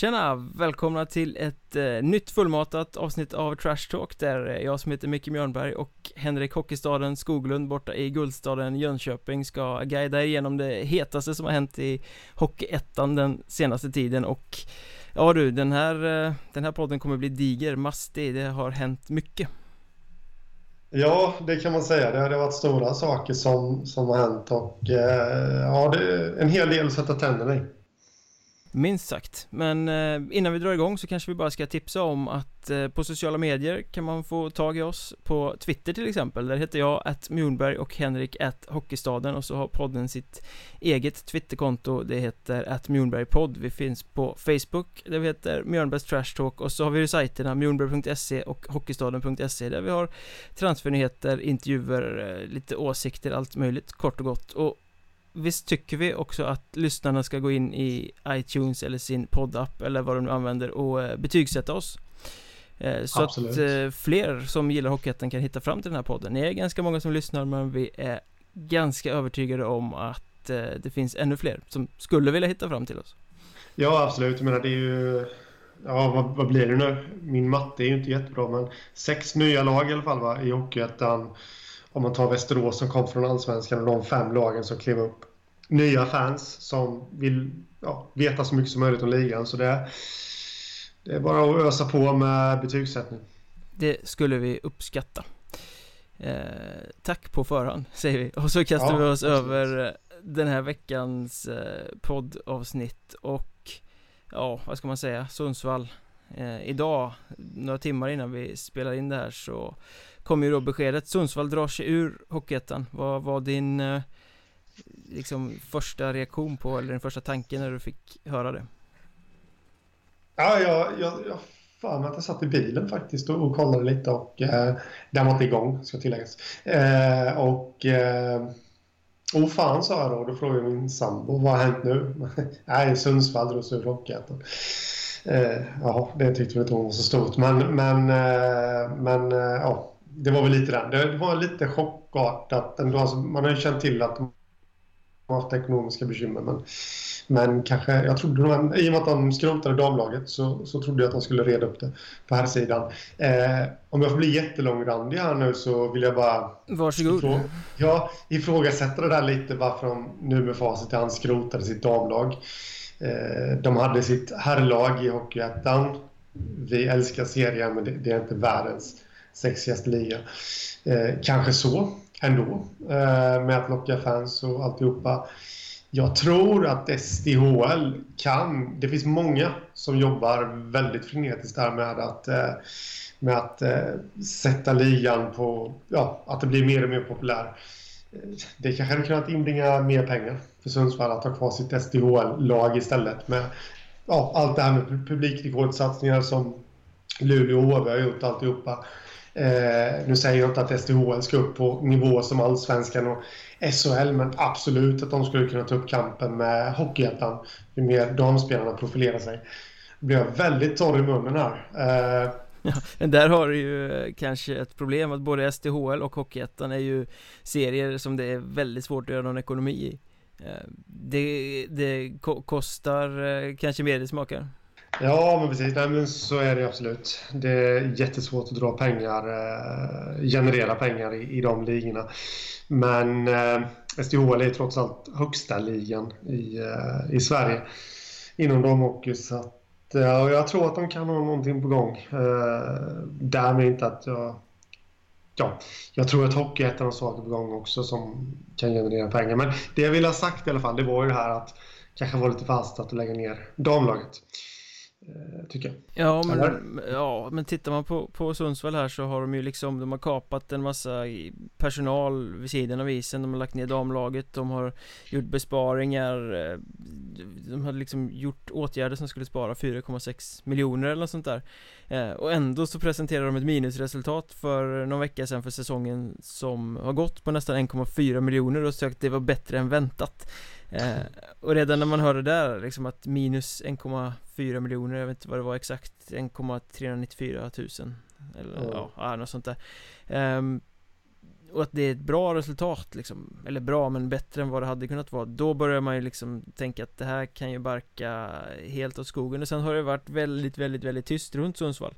Tjena! Välkomna till ett eh, nytt fullmatat avsnitt av Trash Talk där eh, jag som heter Micke Mjörnberg och Henrik Hockeystaden Skoglund borta i Guldstaden Jönköping ska guida er igenom det hetaste som har hänt i Hockeyettan den senaste tiden och Ja du, den här, eh, den här podden kommer bli diger, mastig, det har hänt mycket Ja, det kan man säga. Det har varit stora saker som, som har hänt och eh, ja, det är en hel del att sätta tänderna i. Minst sagt, men eh, innan vi drar igång så kanske vi bara ska tipsa om att eh, på sociala medier kan man få tag i oss. På Twitter till exempel. Där heter jag att Mjornberg och Henrik att Hockeystaden. Och så har podden sitt eget Twitterkonto. Det heter att Mjornbergpodd Vi finns på Facebook där vi heter Mjörnbergs Trash Talk. Och så har vi ju sajterna mjornberg.se och hockeystaden.se där vi har transfernyheter, intervjuer, eh, lite åsikter, allt möjligt kort och gott. Och Visst tycker vi också att lyssnarna ska gå in i iTunes eller sin poddapp eller vad de nu använder och eh, betygsätta oss. Eh, Så Absolut. att eh, fler som gillar Hockeyettan kan hitta fram till den här podden. Ni är ganska många som lyssnar men vi är ganska övertygade om att det finns ännu fler som skulle vilja hitta fram till oss. Ja absolut, jag menar det är ju Ja vad, vad blir det nu? Min matte är ju inte jättebra men sex nya lag i alla fall va, i Hockeyettan om man tar Västerås som kom från Allsvenskan och de fem lagen som klev upp. Nya fans som vill ja, veta så mycket som möjligt om ligan. Så det, det är bara att ösa på med betygssättning. Det skulle vi uppskatta. Eh, tack på förhand, säger vi. Och så kastar ja, vi oss absolut. över den här veckans eh, poddavsnitt och ja, vad ska man säga, Sundsvall. Eh, idag, några timmar innan vi spelar in det här så kom ju då beskedet Sundsvall drar sig ur Hockeyettan Vad var din eh, liksom första reaktion på eller din första tanke när du fick höra det? Ja, jag, jag, jag fan att jag satt i bilen faktiskt och, och kollade lite och eh, den var inte igång ska tilläggas. Eh, och eh, Oh fan sa jag då, då frågade min sambo vad har hänt nu? Nej, Sundsvall drogs sig ur Hockeyettan. Eh, ja, det tyckte vi inte hon var så stort men, men, eh, men eh, ja det var väl lite den. Det var lite chockartat ändå. Alltså, man har ju känt till att de har haft ekonomiska bekymmer. Men, men kanske, jag trodde nog, i och med att de skrotade damlaget så, så trodde jag att de skulle reda upp det på här sidan. Eh, om jag får bli jättelångrandig här nu så vill jag bara... Varsågod. Ifrå, ja, ifrågasätta det där lite varför de nu med facit i hand skrotade sitt damlag. Eh, de hade sitt herrlag i Hockeyettan. Vi älskar serien men det, är inte världens sexigaste liga. Eh, kanske så ändå, eh, med att locka fans och alltihopa. Jag tror att SDHL kan... Det finns många som jobbar väldigt frenetiskt där med att, med att sätta ligan på... Ja, att det blir mer och mer populär. Det kanske hade kunnat inbringa mer pengar för Sundsvall att ha kvar sitt SDHL-lag istället med ja, allt det här med publikrekordsatsningar som Luleå och HV har gjort alltihopa. Eh, nu säger jag inte att SDHL ska upp på nivå som Allsvenskan och SHL, men absolut att de skulle kunna ta upp kampen med Hockeyettan ju mer damspelarna profilerar sig. Då blir jag väldigt torr i munnen här. Eh, Ja, men där har du ju eh, kanske ett problem att både SDHL och Hockeyettan är ju serier som det är väldigt svårt att göra någon ekonomi i Eh, det, det kostar eh, kanske mer det smakar Ja, men precis. Nej, men så är det absolut. Det är jättesvårt att dra pengar, eh, generera pengar i, i de ligorna. Men eh, SDHL är trots allt högsta ligan i, i Sverige inom damhockey. Så att, ja, jag tror att de kan ha någonting på gång. Eh, därmed inte att jag... Ja, jag tror att hockey är en av de saker på gång också som kan generera pengar. Men det jag ville ha sagt i alla fall, det var ju det här att kanske var lite fast att lägga ner damlaget. Eh, tycker jag. Ja men, ja, men tittar man på, på Sundsvall här så har de ju liksom De har kapat en massa personal vid sidan av isen De har lagt ner damlaget De har gjort besparingar eh, De har liksom gjort åtgärder som skulle spara 4,6 miljoner eller något sånt där. Eh, Och ändå så presenterar de ett minusresultat för någon vecka sedan för säsongen Som har gått på nästan 1,4 miljoner och sökt det var bättre än väntat Eh, och redan när man hör det där, liksom att minus 1,4 miljoner, jag vet inte vad det var exakt, 1,394 tusen Eller mm. ja, något sånt där. Eh, och att det är ett bra resultat liksom Eller bra men bättre än vad det hade kunnat vara Då börjar man ju liksom tänka att det här kan ju barka helt åt skogen. Och sen har det varit väldigt, väldigt, väldigt tyst runt Sundsvall.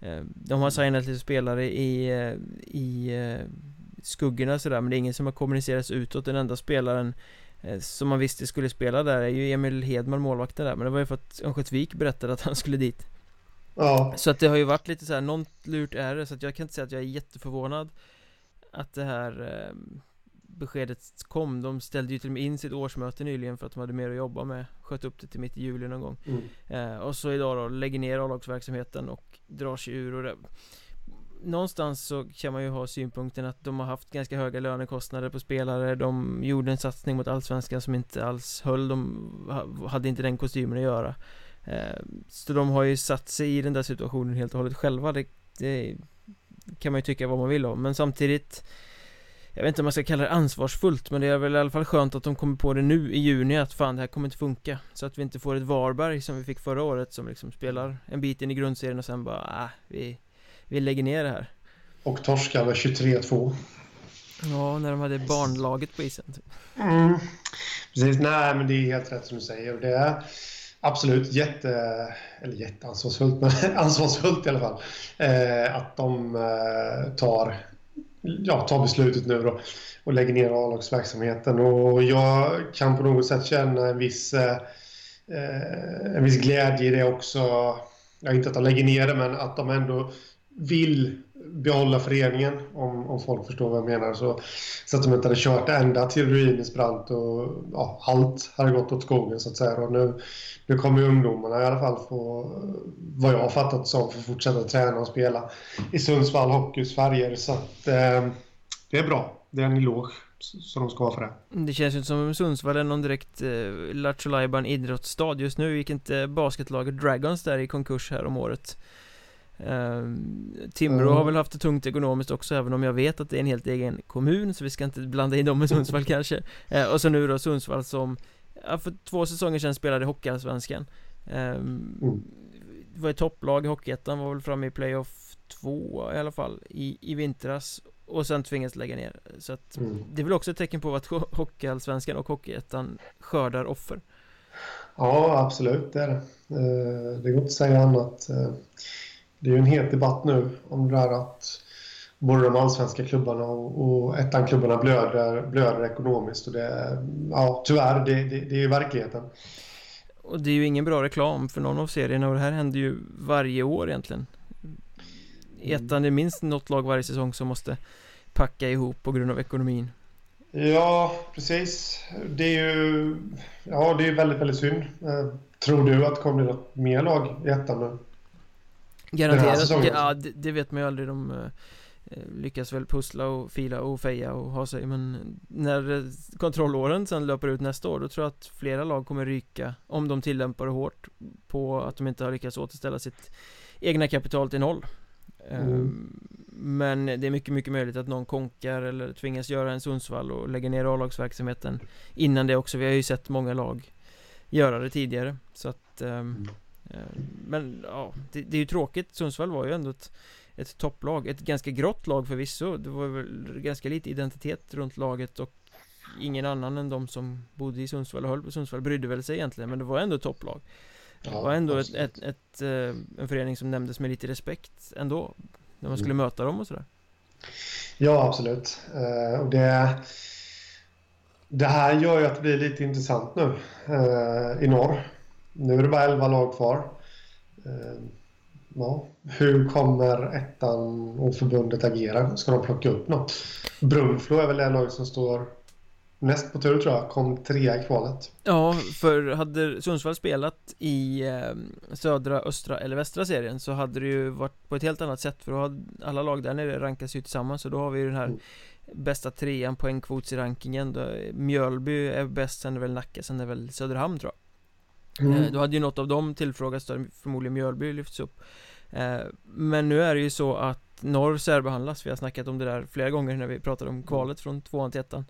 Eh, De har signat lite spelare i, eh, i eh, skuggorna sådär men det är ingen som har kommunicerats utåt. Den enda spelaren som man visste skulle spela där är ju Emil Hedman, målvakten där Men det var ju för att Örnsköldsvik berättade att han skulle dit. Ja. Så att det har ju varit lite så här, något lurt är det Så att jag kan inte säga att jag är jätteförvånad att det här eh, beskedet kom. De ställde ju till och med in sitt årsmöte nyligen för att de hade mer att jobba med. Sköt upp det till mitt i juli någon gång. Mm. eh, Och så idag då, lägger ner A-lagsverksamheten och drar sig ur och det, Någonstans så kan man ju ha synpunkten att de har haft ganska höga lönekostnader på spelare. De gjorde en satsning mot Allsvenskan som inte alls höll. De hade inte den kostymen att göra. Eh, så de har ju satt sig i den där situationen helt och hållet själva. Det, det kan man ju tycka vad man vill om. Men samtidigt Jag vet inte om man ska kalla det ansvarsfullt men det är väl i alla fall skönt att de kommer på det nu i juni att fan det här kommer inte funka. Så att vi inte får ett Varberg som vi fick förra året som liksom spelar en bit in i grundserien och sen bara äh, vi, vi lägger ner det här Och torskar med 23-2 Ja, när de hade barnlaget på isen typ. mm. Precis, nej men det är helt rätt som du säger det är absolut jätte, eller jätteansvarsfullt, men ansvarsfullt i alla fall. Eh, att de eh, tar, ja, tar beslutet nu då och lägger ner A-lagsverksamheten. Och jag kan på något sätt känna en viss, eh, eh en viss glädje i det också. Ja, inte att de lägger ner det, men att de ändå vill behålla föreningen, om, om folk förstår vad jag menar. Så, så att de inte hade kört ända till ruinens brant och ja, allt hade gått åt skogen så att säga. Och nu, nu kommer ju ungdomarna i alla fall få, vad jag har fattat som, få fortsätta träna och spela i Sundsvall Hockeys färger. Så att eh, det är bra. Det är en eloge som de ska ha för det. Det känns ju inte som Sundsvall är någon direkt eh, Lattjo idrottsstad just nu. Gick inte basketlaget Dragons där i konkurs här om året? Uh, Timrå mm. har väl haft det tungt ekonomiskt också även om jag vet att det är en helt egen kommun så vi ska inte blanda in dem med Sundsvall kanske uh, Och så nu då Sundsvall som ja, för två säsonger sedan spelade Hockeyallsvenskan uh, mm. Var ett topplag i Hockeyettan var väl framme i playoff två i alla fall i, i vintras och sen tvingades lägga ner Så att mm. det är väl också ett tecken på att Hockeyallsvenskan och Hockeyettan skördar offer Ja absolut det är det Det går inte att säga annat det är ju en het debatt nu om det där att både de allsvenska klubbarna och, och ettan-klubbarna blöder, blöder ekonomiskt. Och det, ja, tyvärr, det, det, det är ju verkligheten. Och det är ju ingen bra reklam för någon av serierna och det här händer ju varje år egentligen. I mm. ettan, det är minst något lag varje säsong som måste packa ihop på grund av ekonomin. Ja, precis. Det är ju ja, det är väldigt, väldigt synd. Eh, tror du att det kommer bli något mer lag i ettan nu? Garanterat, ja det, det, vet man ju aldrig de uh, lyckas väl pussla och fila och feja och ha sig men när kontrollåren sen löper ut nästa år då tror jag att flera lag kommer ryka om de tillämpar det hårt på att de inte har lyckats återställa sitt egna kapital till noll mm. um, men det är mycket, mycket möjligt att någon konkar eller tvingas göra en Sundsvall och lägga ner A-lagsverksamheten innan det också. Vi har ju sett många lag göra det tidigare så att um, mm. Eh, men ja, det, det är ju tråkigt. Sundsvall var ju ändå ett, ett topplag. Ett ganska grått lag förvisso. Det var väl ganska lite identitet runt laget och Ingen annan än de som bodde i Sundsvall och höll på. Sundsvall brydde väl sig egentligen Men det var ändå ett topplag. Det var ändå ett, ett, ett, eh, en förening som nämndes med lite respekt ändå När man skulle mm. möta dem och sådär. Ja absolut. Uh, och det Det här gör ju att det blir lite intressant nu uh, i norr nu är det bara 11 lag kvar. Eh, ja, hur kommer ettan och förbundet agera? Ska de plocka upp något? Brunflo är väl det lag som står näst på tur tror jag, kom trea i kvalet. Ja, för hade Sundsvall spelat i eh, södra, östra eller västra serien så hade det ju varit på ett helt annat sätt för då hade alla lag där nere rankas ju tillsammans och då har vi ju den här mm. bästa trean poängkvots i rankingen. Mjölby är bäst, sen är det väl Nacka, sen är det väl Söderhamn tror jag. Mm. Eh, då hade ju något av dem tillfrågats, då förmodligen Mjölby lyfts upp eh, Men nu är det ju så att norr särbehandlas, vi har snackat om det där flera gånger när vi pratade om kvalet från tvåan till ettan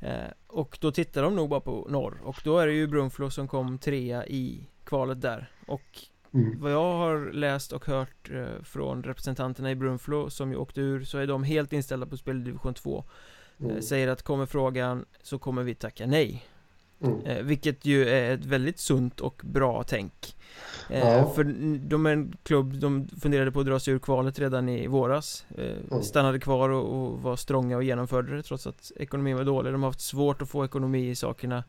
eh, Och då tittar de nog bara på norr och då är det ju Brunflo som kom trea i kvalet där Och mm. vad jag har läst och hört från representanterna i Brunflo som ju åkte ur så är de helt inställda på spel i division 2 eh, mm. Säger att kommer frågan så kommer vi tacka nej mm. eh, Vilket ju är ett väldigt sunt och bra tänk eh, ja. För de är en klubb, de funderade på att dra sig ur kvalet redan i våras eh, mm. Stannade kvar och, var strånga och genomförde det trots att ekonomin var dålig De har haft svårt att få ekonomi i sakerna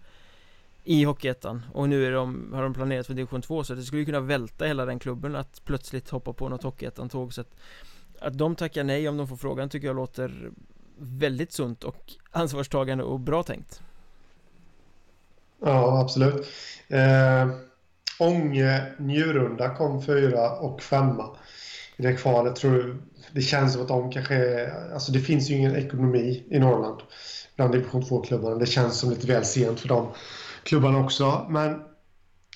i Hockeyettan och nu är de, har de planerat för division 2 så det skulle kunna välta hela den klubben att plötsligt hoppa på något Hockeyettan-tåg så att Att de tackar nej om de får frågan tycker jag låter väldigt sunt och ansvarstagande och bra tänkt Ja, absolut eh, Ånge Njurunda kom fyra och femma i det kvalet tror du Det känns som att de kanske Alltså det finns ju ingen ekonomi i Norrland bland division 2-klubbarna Det känns som lite väl sent för dem klubbarna också. Men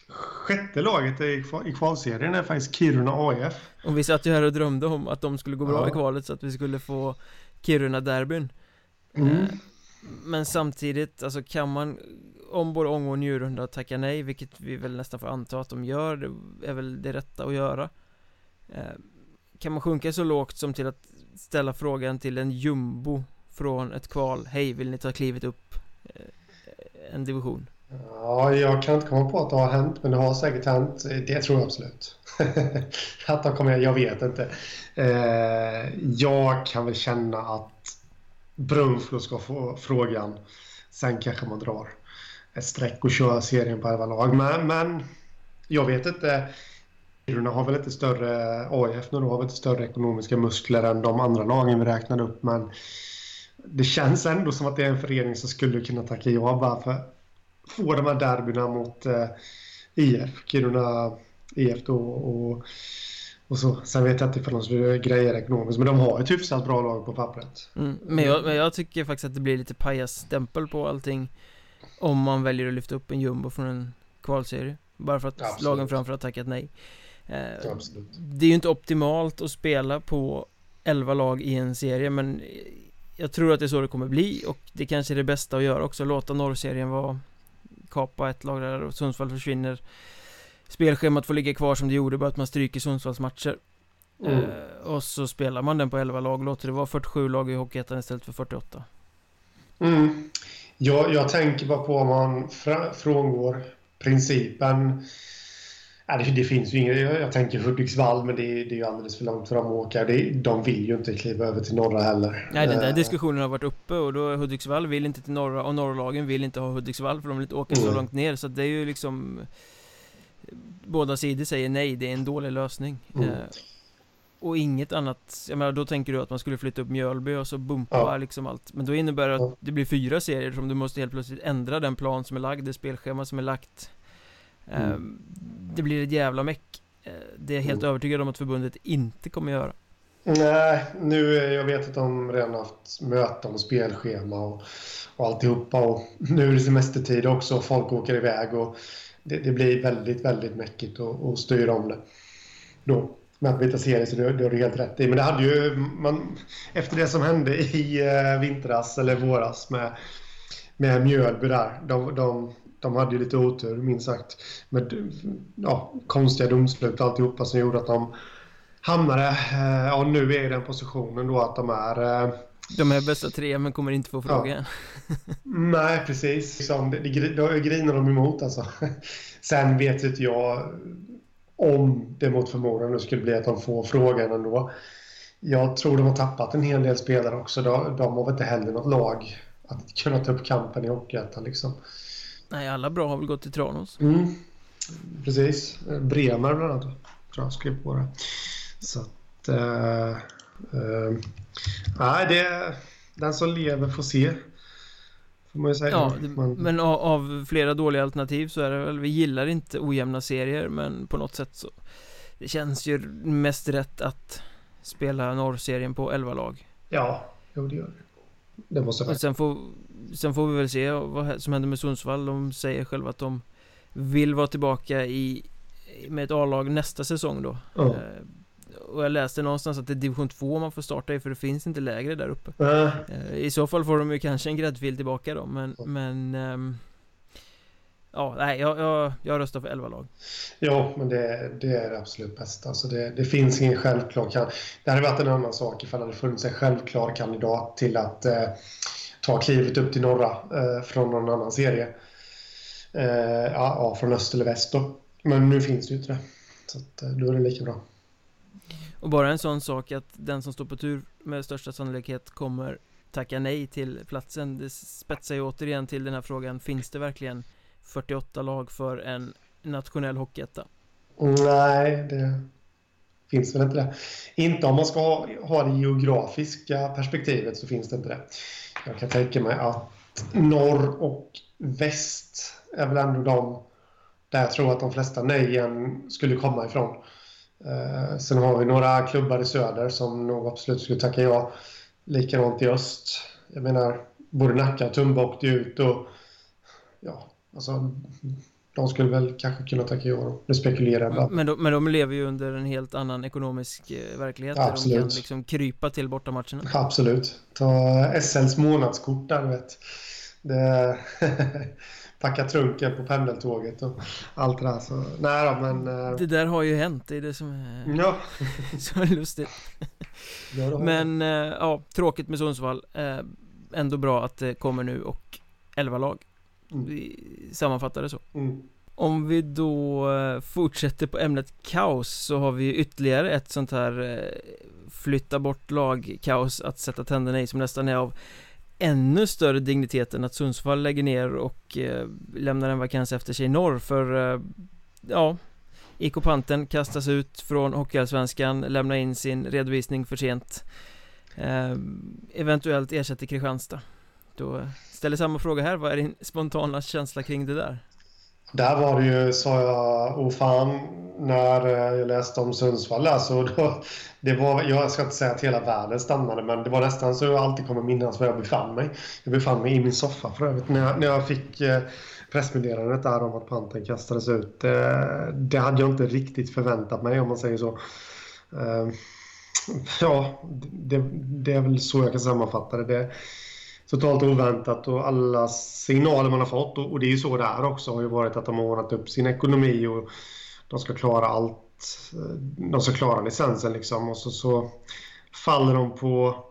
sjätte laget i, i kvalserien är faktiskt Kiruna AIF. Och vi satt ju här och drömde om att de skulle gå bra ja. i kvalet så att vi skulle få Kiruna-derbyn. Mm. Eh, men samtidigt, alltså kan man om både Ånge och Njurunda tackar nej, vilket vi väl nästan får anta att de gör, det är väl det rätta att göra. Eh, kan man sjunka så lågt som till att ställa frågan till en jumbo från ett kval, hej vill ni ta klivet upp eh, en division? Ja, jag kan inte komma på att det har hänt, men det har säkert hänt. Det tror jag absolut. att de kommer, jag vet inte. Eh, jag kan väl känna att Brunflo ska få frågan. Sen kanske man drar ett streck och köra serien på elva lag. Men, men jag vet inte. Kiruna har väl lite större, AIF nu då, har väl lite större ekonomiska muskler än de andra lagen vi räknade upp. Men det känns ändå som att det är en förening som skulle kunna tacka ja bara för få de här derbyna mot eh, IF, Kiruna IF då och, och så. Sen vet jag inte ifall de skulle greja ekonomiskt, men de har ett hyfsat bra lag på pappret. Mm, men, jag, men jag tycker faktiskt att det blir lite pajasstämpel på allting om man väljer att lyfta upp en jumbo från en kvalserie. Bara för att Absolut. lagen framför har tackat nej. Eh, det är ju inte optimalt att spela på 11 lag i en serie, men jag tror att det är så det kommer bli och det kanske är det bästa att göra också, låta norrserien vara kapa ett lag där och Sundsvall försvinner Spelschemat får ligga kvar som det gjorde, bara att man stryker Sundsvalls matcher mm. eh, Och så spelar man den på 11 lag, låter det vara 47 lag i Hockeyettan istället för 48 mm. Jag, jag tänker bara på om man frångår principen Ja, det, det, finns ju inget. Jag tänker Hudiksvall, men det är, det är ju alldeles för långt för dem att åka. Det, de vill ju inte kliva över till norra heller. Nej, den där uh, diskussionen har varit uppe och då Hudiksvall vill inte till norra och norrlagen vill inte ha Hudiksvall för de vill inte åka mm. så långt ner. Så det är ju liksom... Båda sidor säger nej, det är en dålig lösning. Mm. Och inget annat, jag menar då tänker du att man skulle flytta upp Mjölby och så bumpa ja. liksom allt Men då innebär det att det blir fyra serier som du måste helt plötsligt ändra den plan som är lagd, det spelschema som är lagt Mm. Ehm, det blir ett jävla meck. Eh, det är jag helt mm. övertygad om att förbundet inte kommer göra. Nej, nu, jag vet att de redan haft möten och spelschema och, och alltihopa. Och nu är det semestertid också och folk åker iväg. Och det, det blir väldigt, väldigt mäckigt att, att styra om det. Då, med att byta serie, så det, det har du helt rätt i. Men det hade ju, man, efter det som hände i eh, vintras, eller våras, med, med Mjölby där. De, de, de hade ju lite otur, minst sagt. Med ja, konstiga domslut och alltihopa som gjorde att de hamnade, eh, ja nu är i den positionen då att de är... Eh, de är bästa tre men kommer inte få frågan. Ja. Nej, precis. Liksom, det, det, det grinar de emot alltså. Sen vet inte jag om det mot förmodan nu skulle bli att de får frågan ändå. Jag tror de har tappat en hel del spelare också. De, de har väl inte heller något lag att kunna ta upp kampen i Hockeyettan liksom. Nej, alla bra har väl gått till Tranås. Mm. Precis. Bremer bland annat. Tror jag skrev på det. Så att... Uh, uh, nej, det... Den som lever får se. Får man ju säga. Ja, man... men av, av, flera dåliga alternativ så är det väl... Vi gillar inte ojämna serier, men på något sätt så... Det känns ju mest rätt att spela norrserien på 11 lag. Ja, jo det gör det. Det måste jag sen får, sen får vi väl se vad som händer med Sundsvall. De säger själva att de vill vara tillbaka i med ett A-lag nästa säsong då. Oh. Och jag läste någonstans att det är division 2 man får starta i för det finns inte lägre där uppe. Uh. I så fall får de ju kanske en gräddfil tillbaka då men, men um, Ja, nej, jag, jag, jag röstar för 11 lag. Ja, men det, det är det absolut bästa. Alltså det, det finns ingen självklar kan. Det hade varit en annan sak ifall det hade funnits en självklar kandidat till att eh, ta klivet upp till norra eh, från någon annan serie. Eh, ja, ja, från öst eller väst då. Men nu finns det ju inte det. Så att, eh, då är det lika bra. Och bara en sån sak att den som står på tur med största sannolikhet kommer tacka nej till platsen Det spetsar ju återigen till den här frågan Finns det verkligen 48 lag för en nationell hockeyetta? Nej, det finns väl inte det. Inte om man ska ha, ha det geografiska perspektivet så finns det inte det. Jag kan tänka mig att norr och väst är väl ändå de där jag tror att de flesta nejen skulle komma ifrån. Eh, sen har vi några klubbar i söder som nog absolut skulle tacka ja. Likadant i öst. Jag menar, både Nacka och Tumba åkte ut och ja, alltså de skulle väl kanske kunna tacka ja då. Det spekulerar jag men de, men de lever ju under en helt annan ekonomisk eh, verklighet Absolut. Där de kan liksom krypa till bortamatcherna Absolut Ta SLs månadskort där du vet det packa trunken på pendeltåget och allt det där. Så, nej då, men... Eh, det där har ju hänt, det är det som är ja. så lustigt. Ja, men äh, ja, tråkigt med Sundsvall. Äh, ändå bra att det kommer nu och 11 lag. Mm. Vi sammanfattar det så. Mm. Om vi då fortsätter på ämnet kaos så har vi ytterligare ett sånt här flytta bort lag-kaos att sätta tänderna i som nästan är av ännu större dignitet än att Sundsvall lägger ner och eh, lämnar en vakans efter sig i norr för eh, ja IK Panten kastas ut från Hockeyallsvenskan, lämnar in sin redovisning för sent. Eh, Eventuellt ersätter Kristianstad. Då ställer samma fråga här, vad är din spontana känsla kring det där? Där var det ju, sa jag, oh fan, när eh, jag läste om Sundsvall alltså, då, det var, jag ska inte säga att hela världen stannade, men det var nästan så jag alltid kommer minnas var jag befann mig. Jag befann mig i min soffa för övrigt när jag, när jag fick eh, pressmeddelandet där om att panten kastades ut. Det, det hade jag inte riktigt förväntat mig om man säger så. Ja, det, det är väl så jag kan sammanfatta det. det totalt oväntat och alla signaler man har fått och, och det är ju så där också har ju varit att de har ordnat upp sin ekonomi och de ska klara allt. De ska klara licensen liksom och så, så faller de på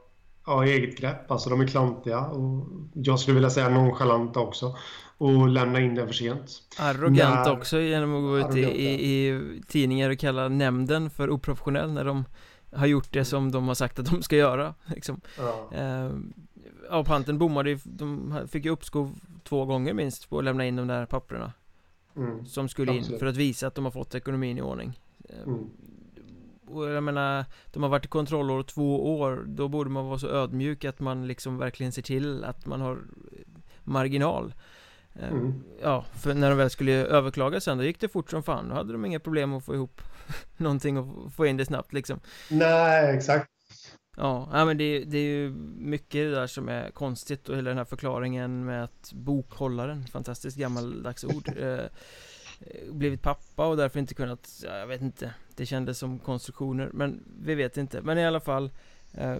ja, eget grepp. Alltså de är klantiga och jag skulle vilja säga nonchalanta också och lämna in den för sent. Arrogant när... också genom att gå ut i, i, i, tidningar och kalla nämnden för oprofessionell när de har gjort det som de har sagt att de ska göra. Liksom. Ja. Ja, panten bommade ju, de fick ju uppskov två gånger minst på att lämna in de där papperna. Mm, Som skulle in absolut. för att visa att de har fått ekonomin i ordning. Eh, mm. Och jag menar, de har varit i kontrollår två år Då borde man vara så ödmjuk att man liksom verkligen ser till att man har marginal. Eh, mm. Ja, för när de väl skulle överklaga sen, då gick det fort som fan. Då hade de inga problem att få ihop någonting och få in det snabbt liksom. Nej, exakt Ja, ja men det, det är ju mycket det där som är konstigt och hela den här förklaringen med att bokhållaren, fantastiskt gammaldags ord eh, Blivit pappa och därför inte kunnat, ja, jag vet inte. Det kändes som konstruktioner, men vi vet inte. Men i alla fall eh,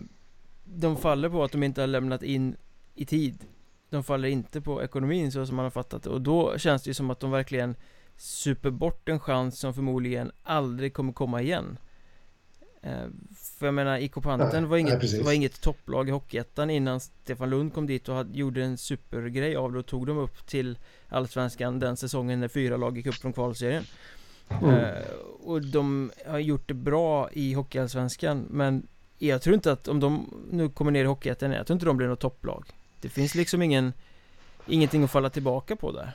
De faller på att de inte har lämnat in i tid. De faller inte på ekonomin så som man har fattat det. Och då känns det ju som att de verkligen super bort en chans som förmodligen aldrig kommer komma igen. Eh, för jag menar, IK Panten var, inget, nej, var inget topplag i Hockeyettan innan Stefan Lund kom dit och hade, gjorde en supergrej av det och tog dem upp till Allsvenskan den säsongen när fyra lag gick upp från kvalserien. Mm. uh, Och de har gjort det bra i Hockeyallsvenskan men jag tror inte att om de nu kommer ner i Hockeyettan jag tror inte de blir något topplag. Det finns liksom ingen Ingenting att falla tillbaka på där.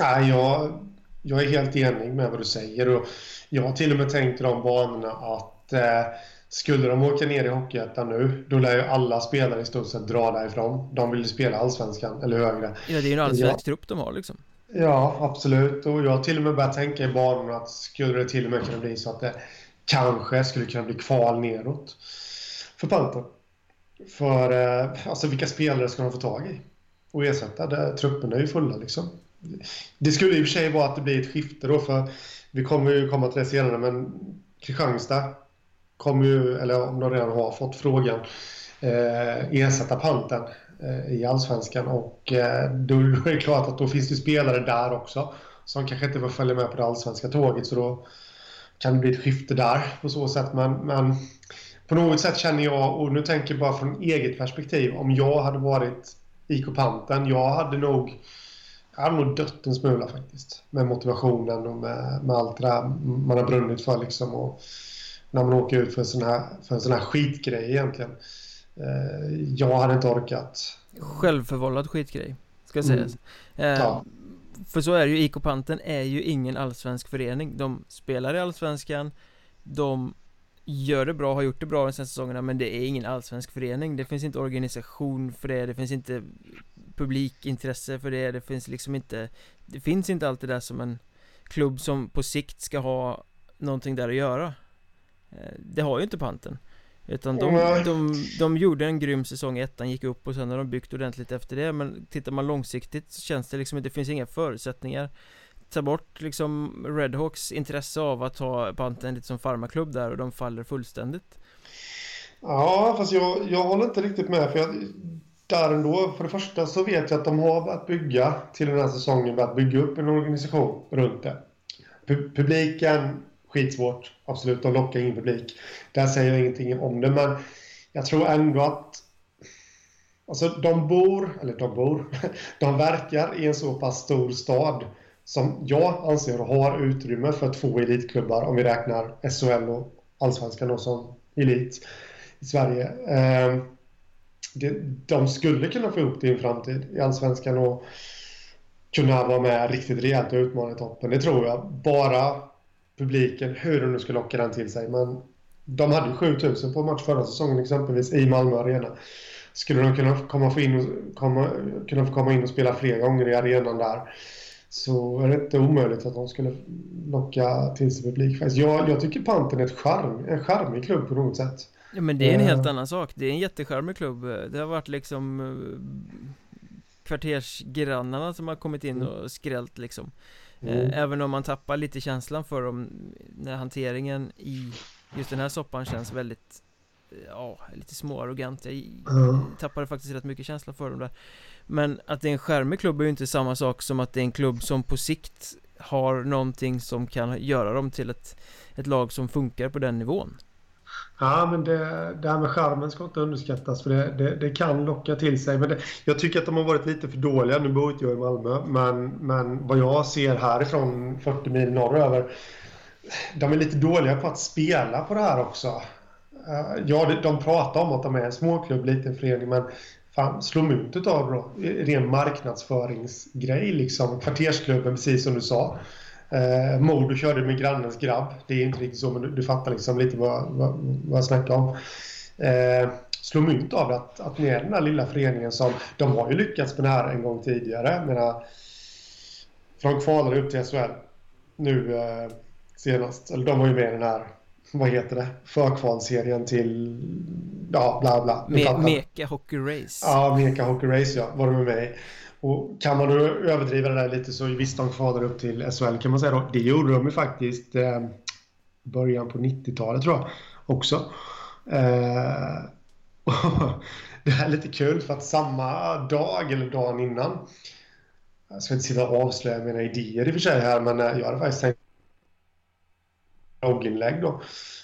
Nej, jag, jag är helt enig med vad du säger och jag har till och med tänkt i de banorna att eh, skulle de åka ner i Hockeyettan nu, då lär ju alla spelare i stort sett dra därifrån. De vill ju spela Allsvenskan, eller högre. Ja, det är ju en allsvensk trupp de har liksom. Ja, absolut. Och jag har till och med börjat tänka i banorna att skulle det till och med kunna bli så att det kanske skulle kunna bli kval neråt för Panten. För eh, alltså vilka spelare ska de få tag i och ersätta? Det, truppen är ju fulla liksom. Det skulle i och för sig vara att det blir ett skifte då, för vi kommer ju komma till det senare, men Kristianstad kommer ju, eller om de redan har fått frågan, eh, ersätta panten. eh, i Allsvenskan och eh, då är det klart att då finns det spelare där också som kanske inte får följa med på det allsvenska tåget så då kan det bli ett skifte där på så sätt. Men, men på något sätt känner jag, och nu tänker jag bara från eget perspektiv, om jag hade varit IK Panten, jag hade nog jag hade nog dött en smula faktiskt. Med motivationen och med, med allt det där man har brunnit för liksom. Och när man åker ut för en sån här, för en sån här skitgrej egentligen. Eh, jag hade inte orkat. Självförvållad skitgrej, ska sägas. Mm. Eh, ja. För så är det ju, IK Panten är ju ingen allsvensk förening. De spelar i allsvenskan, de gör det bra, har gjort det bra de senaste säsongerna men det är ingen allsvensk förening Det finns inte organisation för det, det finns inte publikintresse för det, det finns liksom inte Det finns inte alltid det där som en klubb som på sikt ska ha någonting där att göra Det har ju inte Panten. Utan de, de, de gjorde en grym säsong i ettan, gick upp och sen har de byggt ordentligt efter det. Men tittar man långsiktigt så känns det liksom att det finns inga förutsättningar. Ta bort liksom Redhawks intresse av att ha Panten lite som farmaklubb där och de faller fullständigt. Ja, fast jag, jag håller inte riktigt med för jag, där ändå. För det första så vet jag att de har börjat bygga till den här säsongen, börjat bygga upp en organisation runt det. Publiken, skitsvårt. Absolut, de lockar in publik. Där säger jag ingenting om det, men jag tror ändå att Alltså de bor, eller de bor, de verkar i en så pass stor stad som jag anser har utrymme för två elitklubbar om vi räknar SHL och Allsvenskan då som elit i Sverige. Ehm, de skulle kunna få ihop det i en framtid i Allsvenskan och kunna vara med riktigt rejält och utmana i toppen. Det tror jag. Bara publiken, hur de nu ska locka den till sig. Men de hade ju 7000 på match förra säsongen exempelvis i Malmö Arena. Skulle de kunna komma, få in och, komma, kunna få komma in och spela fler gånger i arenan där så är det inte omöjligt att de skulle locka till sig publik. Jag, jag tycker Panten är ett charm, en charmig klubb på något sätt. Ja men det är en helt annan sak, det är en jättecharmig klubb Det har varit liksom eh, Kvartersgrannarna som har kommit in mm. och skrällt liksom mm. Även om man tappar lite känslan för dem När hanteringen i just den här soppan känns väldigt eh, Ja, lite småarrogant. Jag tappade faktiskt rätt mycket känsla för dem där. Men att det är en skärmig klubb är ju inte samma sak som att det är en klubb som på sikt Har någonting som kan göra dem till ett, ett lag som funkar på den nivån Ja, men det, det här med skärmen ska inte underskattas för det, det, det kan locka till sig. Men det, jag tycker att de har varit lite för dåliga. Nu bor inte jag i Malmö, men, men vad jag ser härifrån 40 mil norröver de är lite dåliga på att spela på det här också. Eh, ja, de, de pratar om att de är en småklubb, liten förening, men fan, slå myntet av då. Ren marknadsföringsgrej liksom. Kvartersklubben, precis som du sa. Eh, Modo körde med grannens grabb. Det är inte riktigt så, men du, du fattar liksom lite vad, vad, vad jag snackar om. Eh, slå mynt av att, att ni är den här lilla föreningen som... De har ju lyckats med det här en gång tidigare. Menar, från kvalade upp till SHL nu eh, senast. Eller de var ju med i den här, vad heter det, förkvalserien till... Ja, bla bla. Me Meka Hockey Race. Ja, Meka Hockey Race ja, var de med i. Och kan man då överdriva det där lite så visst de kvar upp till SHL kan man säga då. Det gjorde de ju faktiskt eh, början på 90-talet tror jag också. Eh, det här är lite kul för att samma dag eller dagen innan jag ska inte sitta och avslöja mina idéer i och för sig här men eh, jag hade faktiskt tänkt blogginlägg då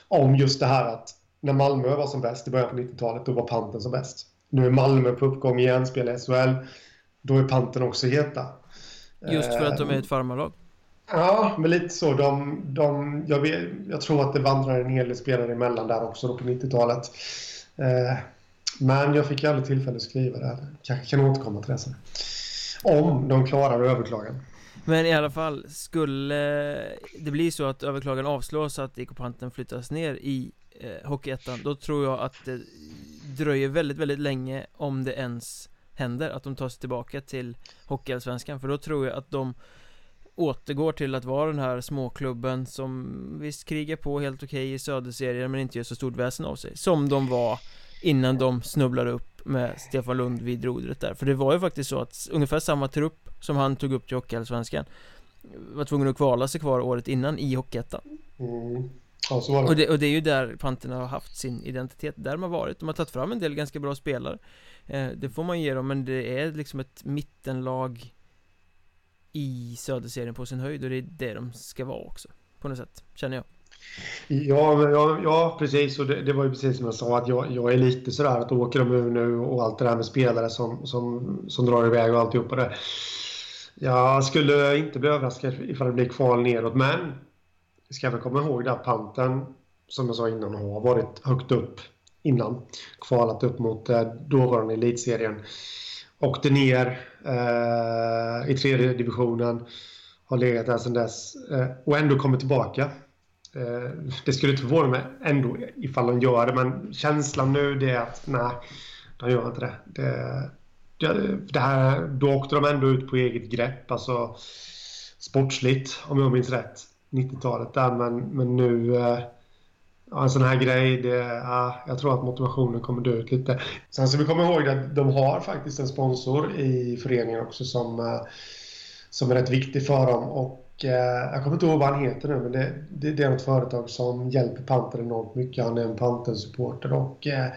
om just det här att när Malmö var som bäst i början på 90-talet då var Panten som bäst. Nu är Malmö på uppgång igen, spelar SHL då är panten också heta. Just för att de är ett farmarlag? Ja, men lite så. De, de, jag, vet, jag tror att det vandrar en hel del spelare emellan där också då på 90-talet. Eh, men jag fick aldrig tillfälle att skriva det. Kanske kan återkomma till det sen. Om de klarar överklagan. Men i alla fall, skulle det bli så att överklagan avslås så att IK Panten flyttas ner i eh, Hockeyettan Då tror jag att det dröjer väldigt, väldigt länge om det ens händer Att de tar sig tillbaka till Hockeyallsvenskan För då tror jag att de återgår till att vara den här småklubben som visst krigar på helt okej okay i söderserien men inte gör så stort väsen av sig Som de var innan de snubblade upp med Stefan Lund vid rodret där För det var ju faktiskt så att ungefär samma trupp som han tog upp till Hockeyallsvenskan Var tvungen att kvala sig kvar året innan i Hockeyettan mm. Ja. Och det, och det är ju där Panterna har haft sin identitet, där de har varit. De har tagit fram en del ganska bra spelare. Eh, det får man ge dem, men det är liksom ett mittenlag i Söderserien på sin höjd och det är det de ska vara också. På något sätt, känner jag. Ja, ja, ja precis. Och det, det, var ju precis som jag sa att jag, jag är lite sådär att åker de ur nu och allt det där med spelare som, som, som drar iväg och alltihopa det. Jag skulle inte bli överraskad ifall det blir kval neråt, men vi ska väl komma ihåg att panten, som jag sa innan, har varit högt upp innan. Kvalat upp mot eh, dåvarande elitserien. Åkte ner eh, i tredje divisionen. Har legat där sedan dess eh, och ändå kommit tillbaka. Eh, det skulle inte förvåna mig ändå ifall de gör det, men känslan nu det är att nej, de gör inte det. det, det, det här, då åkte de ändå ut på eget grepp, alltså sportsligt om jag minns rätt. 90-talet där, men, men nu... Eh, Ja, en sån här grej, det, ja, jag tror att motivationen kommer dö ut lite. Sen ska vi komma ihåg att de har faktiskt en sponsor i föreningen också som, eh, som är rätt viktig för dem. Och eh, jag kommer inte ihåg vad han heter nu, men det, det, det är något företag som hjälper Panter enormt mycket. Han är en Panter-supporter och eh,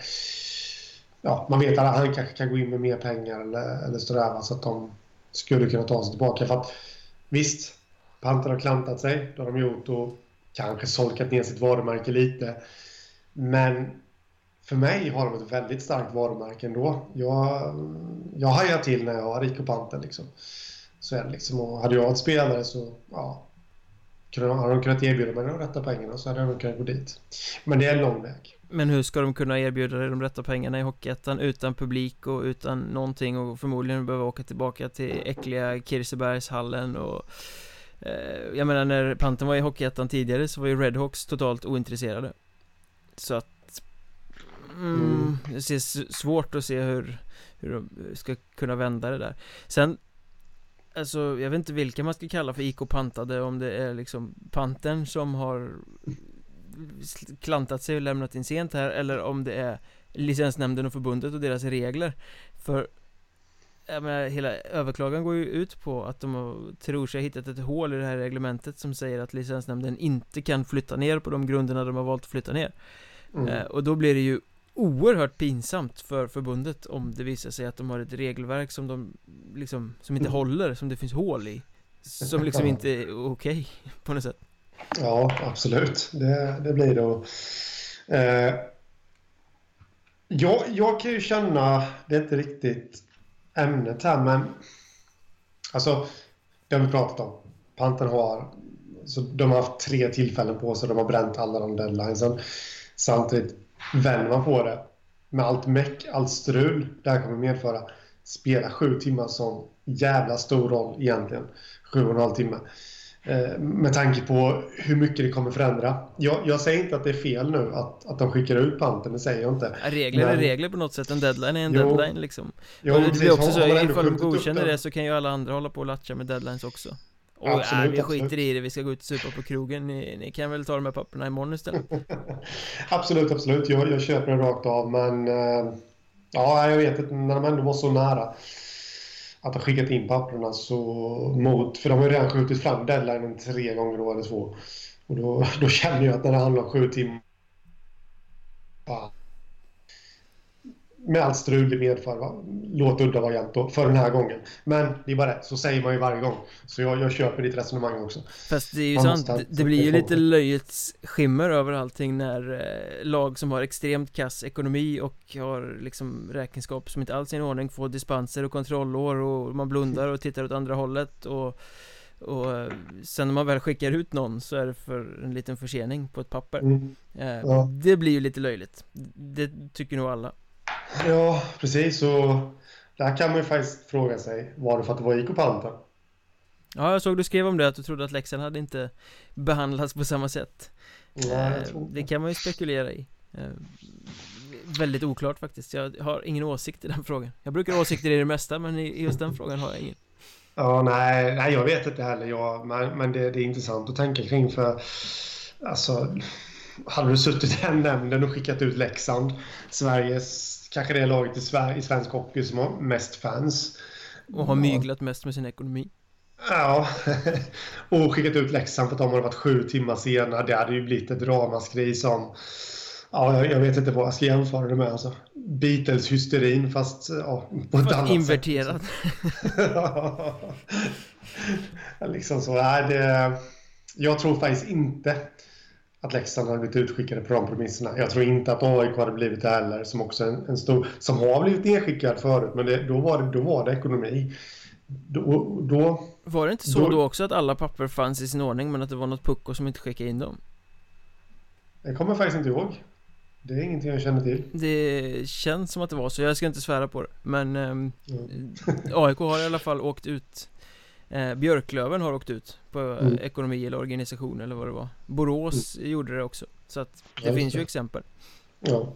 ja, man vet att han kanske kan gå in med mer pengar eller, eller sådär så att de skulle kunna ta sig tillbaka. För att, visst, Panter har klantat sig, det har de gjort och kanske solkat ner sitt varumärke lite. Men för mig har de ett väldigt starkt varumärke ändå. Jag, jag hajar till när jag har Rico Panten. liksom. Så är det liksom. Och hade jag varit spelare så, ja. Hade de kunnat erbjuda mig de rätta pengarna så hade jag nog kunnat gå dit. Men det är en lång väg. Men hur ska de kunna erbjuda dig de rätta pengarna i Hockeyettan utan publik och utan någonting och förmodligen behöva åka tillbaka till äckliga Kirsebergshallen och jag menar när Panten var i Hockeyettan tidigare så var ju Redhawks totalt ointresserade. Så att mm, mm. Det ser svårt att se hur Hur de ska kunna vända det där. Sen Alltså jag vet inte vilka man ska kalla för IK Pantade Om det är liksom Pantern som har Klantat sig och lämnat in sent här Eller om det är Licensnämnden och förbundet och deras regler. För jag menar, hela överklagan går ju ut på att de tror sig ha hittat ett hål i det här reglementet som säger att licensnämnden inte kan flytta ner på de grunderna de har valt att flytta ner. Mm. eh, Och då blir det ju oerhört pinsamt för förbundet om det visar sig att de har ett regelverk som de liksom, som inte mm. håller, som det finns hål i Som liksom inte är okej okay, på något sätt. Ja, absolut, det, det blir och, eh, jag, jag kan ju känna, det är inte riktigt ämnet här, men alltså, det har vi pratat om. Panten har, så de har haft tre tillfällen på sig, de har bränt alla de deadlinesen. Samtidigt vänder man på det med allt meck, allt strul det här kommer medföra. Spela sju timmar som jävla stor roll egentligen. Sju och en halv timme. Eh, med tanke på hur mycket det kommer förändra. Jag, jag, säger inte att det är fel nu att, att de skickar ut panten, det säger jag inte. regler men... är regler på något sätt, en deadline är en jo, deadline liksom. Jo, och det blir också så, ifall de godkänner det så kan ju alla andra hålla på och latcha med deadlines också. Och absolut, äh, vi skiter absolut. i det, vi ska gå ut och supa på krogen, ni, ni, kan väl ta de här papperna imorgon istället? absolut, absolut, jag, jag köper det rakt av men... Uh, ja, jag vet inte, när de ändå var så nära att ha skickat in papperna så mot, för de har ju redan skjutit fram deadlinen tre gånger då eller två. Och då, då känner jag att när det handlar om sju timmar med allt strul det medför. Va? Låt udda variant då, för den här gången. Men det är bara rätt, så säger man ju varje gång. Så jag, jag köper ditt resonemang också. Fast det är ju man sant, det blir ju lite löjets skimmer över allting när eh, lag som har extremt kass ekonomi och har liksom räkenskap som inte alls är i ordning får dispenser och kontrollår och man blundar och tittar åt andra hållet och och eh, sen när man väl skickar ut någon så är det för en liten försening på ett papper mm. eh, ja. Det blir ju lite löjligt Det tycker nog alla Ja, precis. Och där kan man ju faktiskt fråga sig, var det för att det var IK Panta? Ja, jag såg du skrev om det, att du trodde att Leksand hade inte behandlats på samma sätt. Ja, eh, Det kan man ju spekulera i. Eh, Väldigt oklart faktiskt, jag har ingen åsikt i den frågan. Jag brukar ha åsikter i det mesta, men i just den frågan har jag ingen. Ja, nej, nej jag vet inte heller. Jag, men, men det, det är intressant att tänka kring för Alltså Hade du suttit i den nämnden och skickat ut Leksand Sveriges kanske det laget i, Sver i svensk hockey som har mest fans. Och har myglat mest med sin ekonomi. Ja, och skickat ut Leksand för att de hade varit sju timmar sena. Det hade ju blivit ett ramaskri som... Ja, jag, vet inte vad jag ska jämföra det med. Alltså. Beatles-hysterin fast ja, på ett fast annat inverterad. sätt. liksom så. Nej, det, jag tror faktiskt inte att Leksand hade blivit utskickade på de premisserna. Jag tror inte att AIK hade blivit det heller, som också en, en stor... Som har blivit nedskickad förut, men det, då, var det, då var det ekonomi. Då, då, var det inte så då, då, också att alla papper fanns i sin ordning men att det var något pucko som inte skickade in dem? Jag kommer faktiskt inte ihåg Det är ingenting jag känner till Det känns som att det var så, jag ska inte svära på det Men eh, mm. AIK har i alla fall åkt ut eh, Björklöven har åkt ut på mm. ekonomi eller organisation eller vad det var Borås mm. gjorde det också Så att det ja, finns ju exempel Ja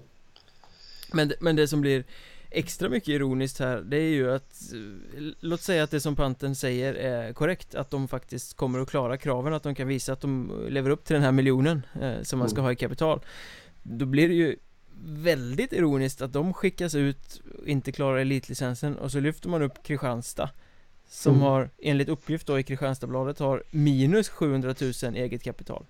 men, men det som blir extra mycket ironiskt här Det är ju att Låt säga att det som Panten säger är korrekt Att de faktiskt kommer att klara kraven Att de kan visa att de lever upp till den här miljonen eh, Som man ska mm. ha i kapital Då blir det ju Väldigt ironiskt att de skickas ut Inte klarar elitlicensen och så lyfter man upp Kristianstad Som mm. har enligt uppgift då i Kristianstadsbladet har minus 700 000 eget kapital.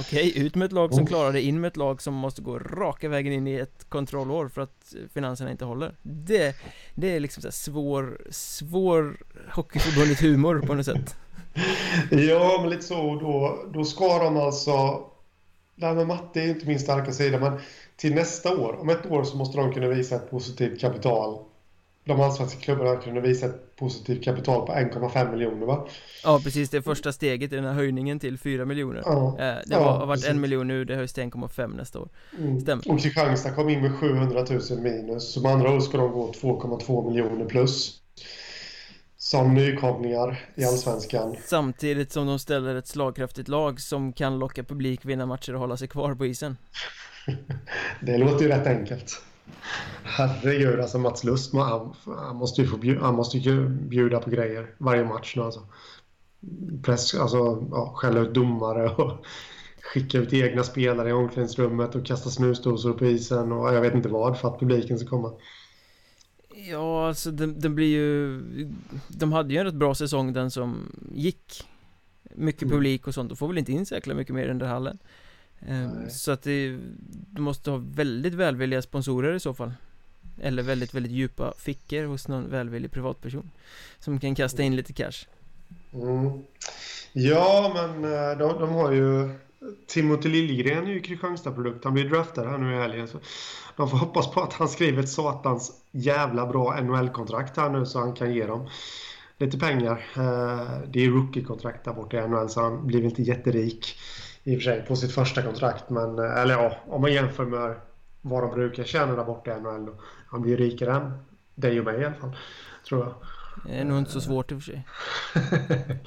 Okej, ut med ett lag som klarar det, in med ett lag som måste gå raka vägen in i ett kontrollår för att finanserna inte håller. Det, det är liksom så svår, svår Hockeyförbundet humor på något sätt. Ja, men lite så, då, då ska de alltså Det här med matte är inte min starka sida, men till nästa år, om ett år så måste de kunna visa ett positivt kapital de allsvenska klubbarna kunde visa ett positivt kapital på 1,5 miljoner va? Ja precis, det första steget i den här höjningen till 4 miljoner. Ja, eh, Det ja, har varit precis. en miljon nu, det höjs till 1,5 nästa år. Mm. Stämmer. Och Kristianstad kom in med 700 000 minus. Så med andra ord ska de gå 2,2 miljoner plus. Som nykomlingar i Allsvenskan. Samtidigt som de ställer ett slagkraftigt lag som kan locka publik, vinna matcher och hålla sig kvar på isen. Det låter ju rätt enkelt Herregud, alltså Mats Lust, han, han måste ju få bjuda, han måste ju bjuda på grejer varje match nu alltså. Press, alltså ja, skälla ut domare och skicka ut egna spelare i omklädningsrummet och kasta snusdosor på isen och jag vet inte vad för att publiken ska komma. Ja, alltså den, den blir ju... De hade ju en rätt bra säsong den som gick. Mycket mm. publik och sånt, och får väl inte in så jäkla mycket mer i den där hallen. Ehm, så att det, du måste ha väldigt välvilliga sponsorer i så fall. Eller väldigt, väldigt djupa fickor hos någon välvillig privatperson Som kan kasta in lite cash. Mm. Ja, men eh, de, de har ju Timothy Liljegren är ju Kristianstad-produkt. Han blir draftad här nu i helgen så De får hoppas på att han skriver ett satans jävla bra NHL-kontrakt här nu så han kan ge dem lite pengar. Eh, Det är rookie-kontrakt där borta i NHL så han blir väl inte jätterik i och för sig på sitt första kontrakt. Men, eh, eller ja, om man jämför med vad de brukar tjäna där borta i NHL. Han blir rikare än dig och mig i alla fall. Tror jag. Det är nog inte så svårt i och för sig.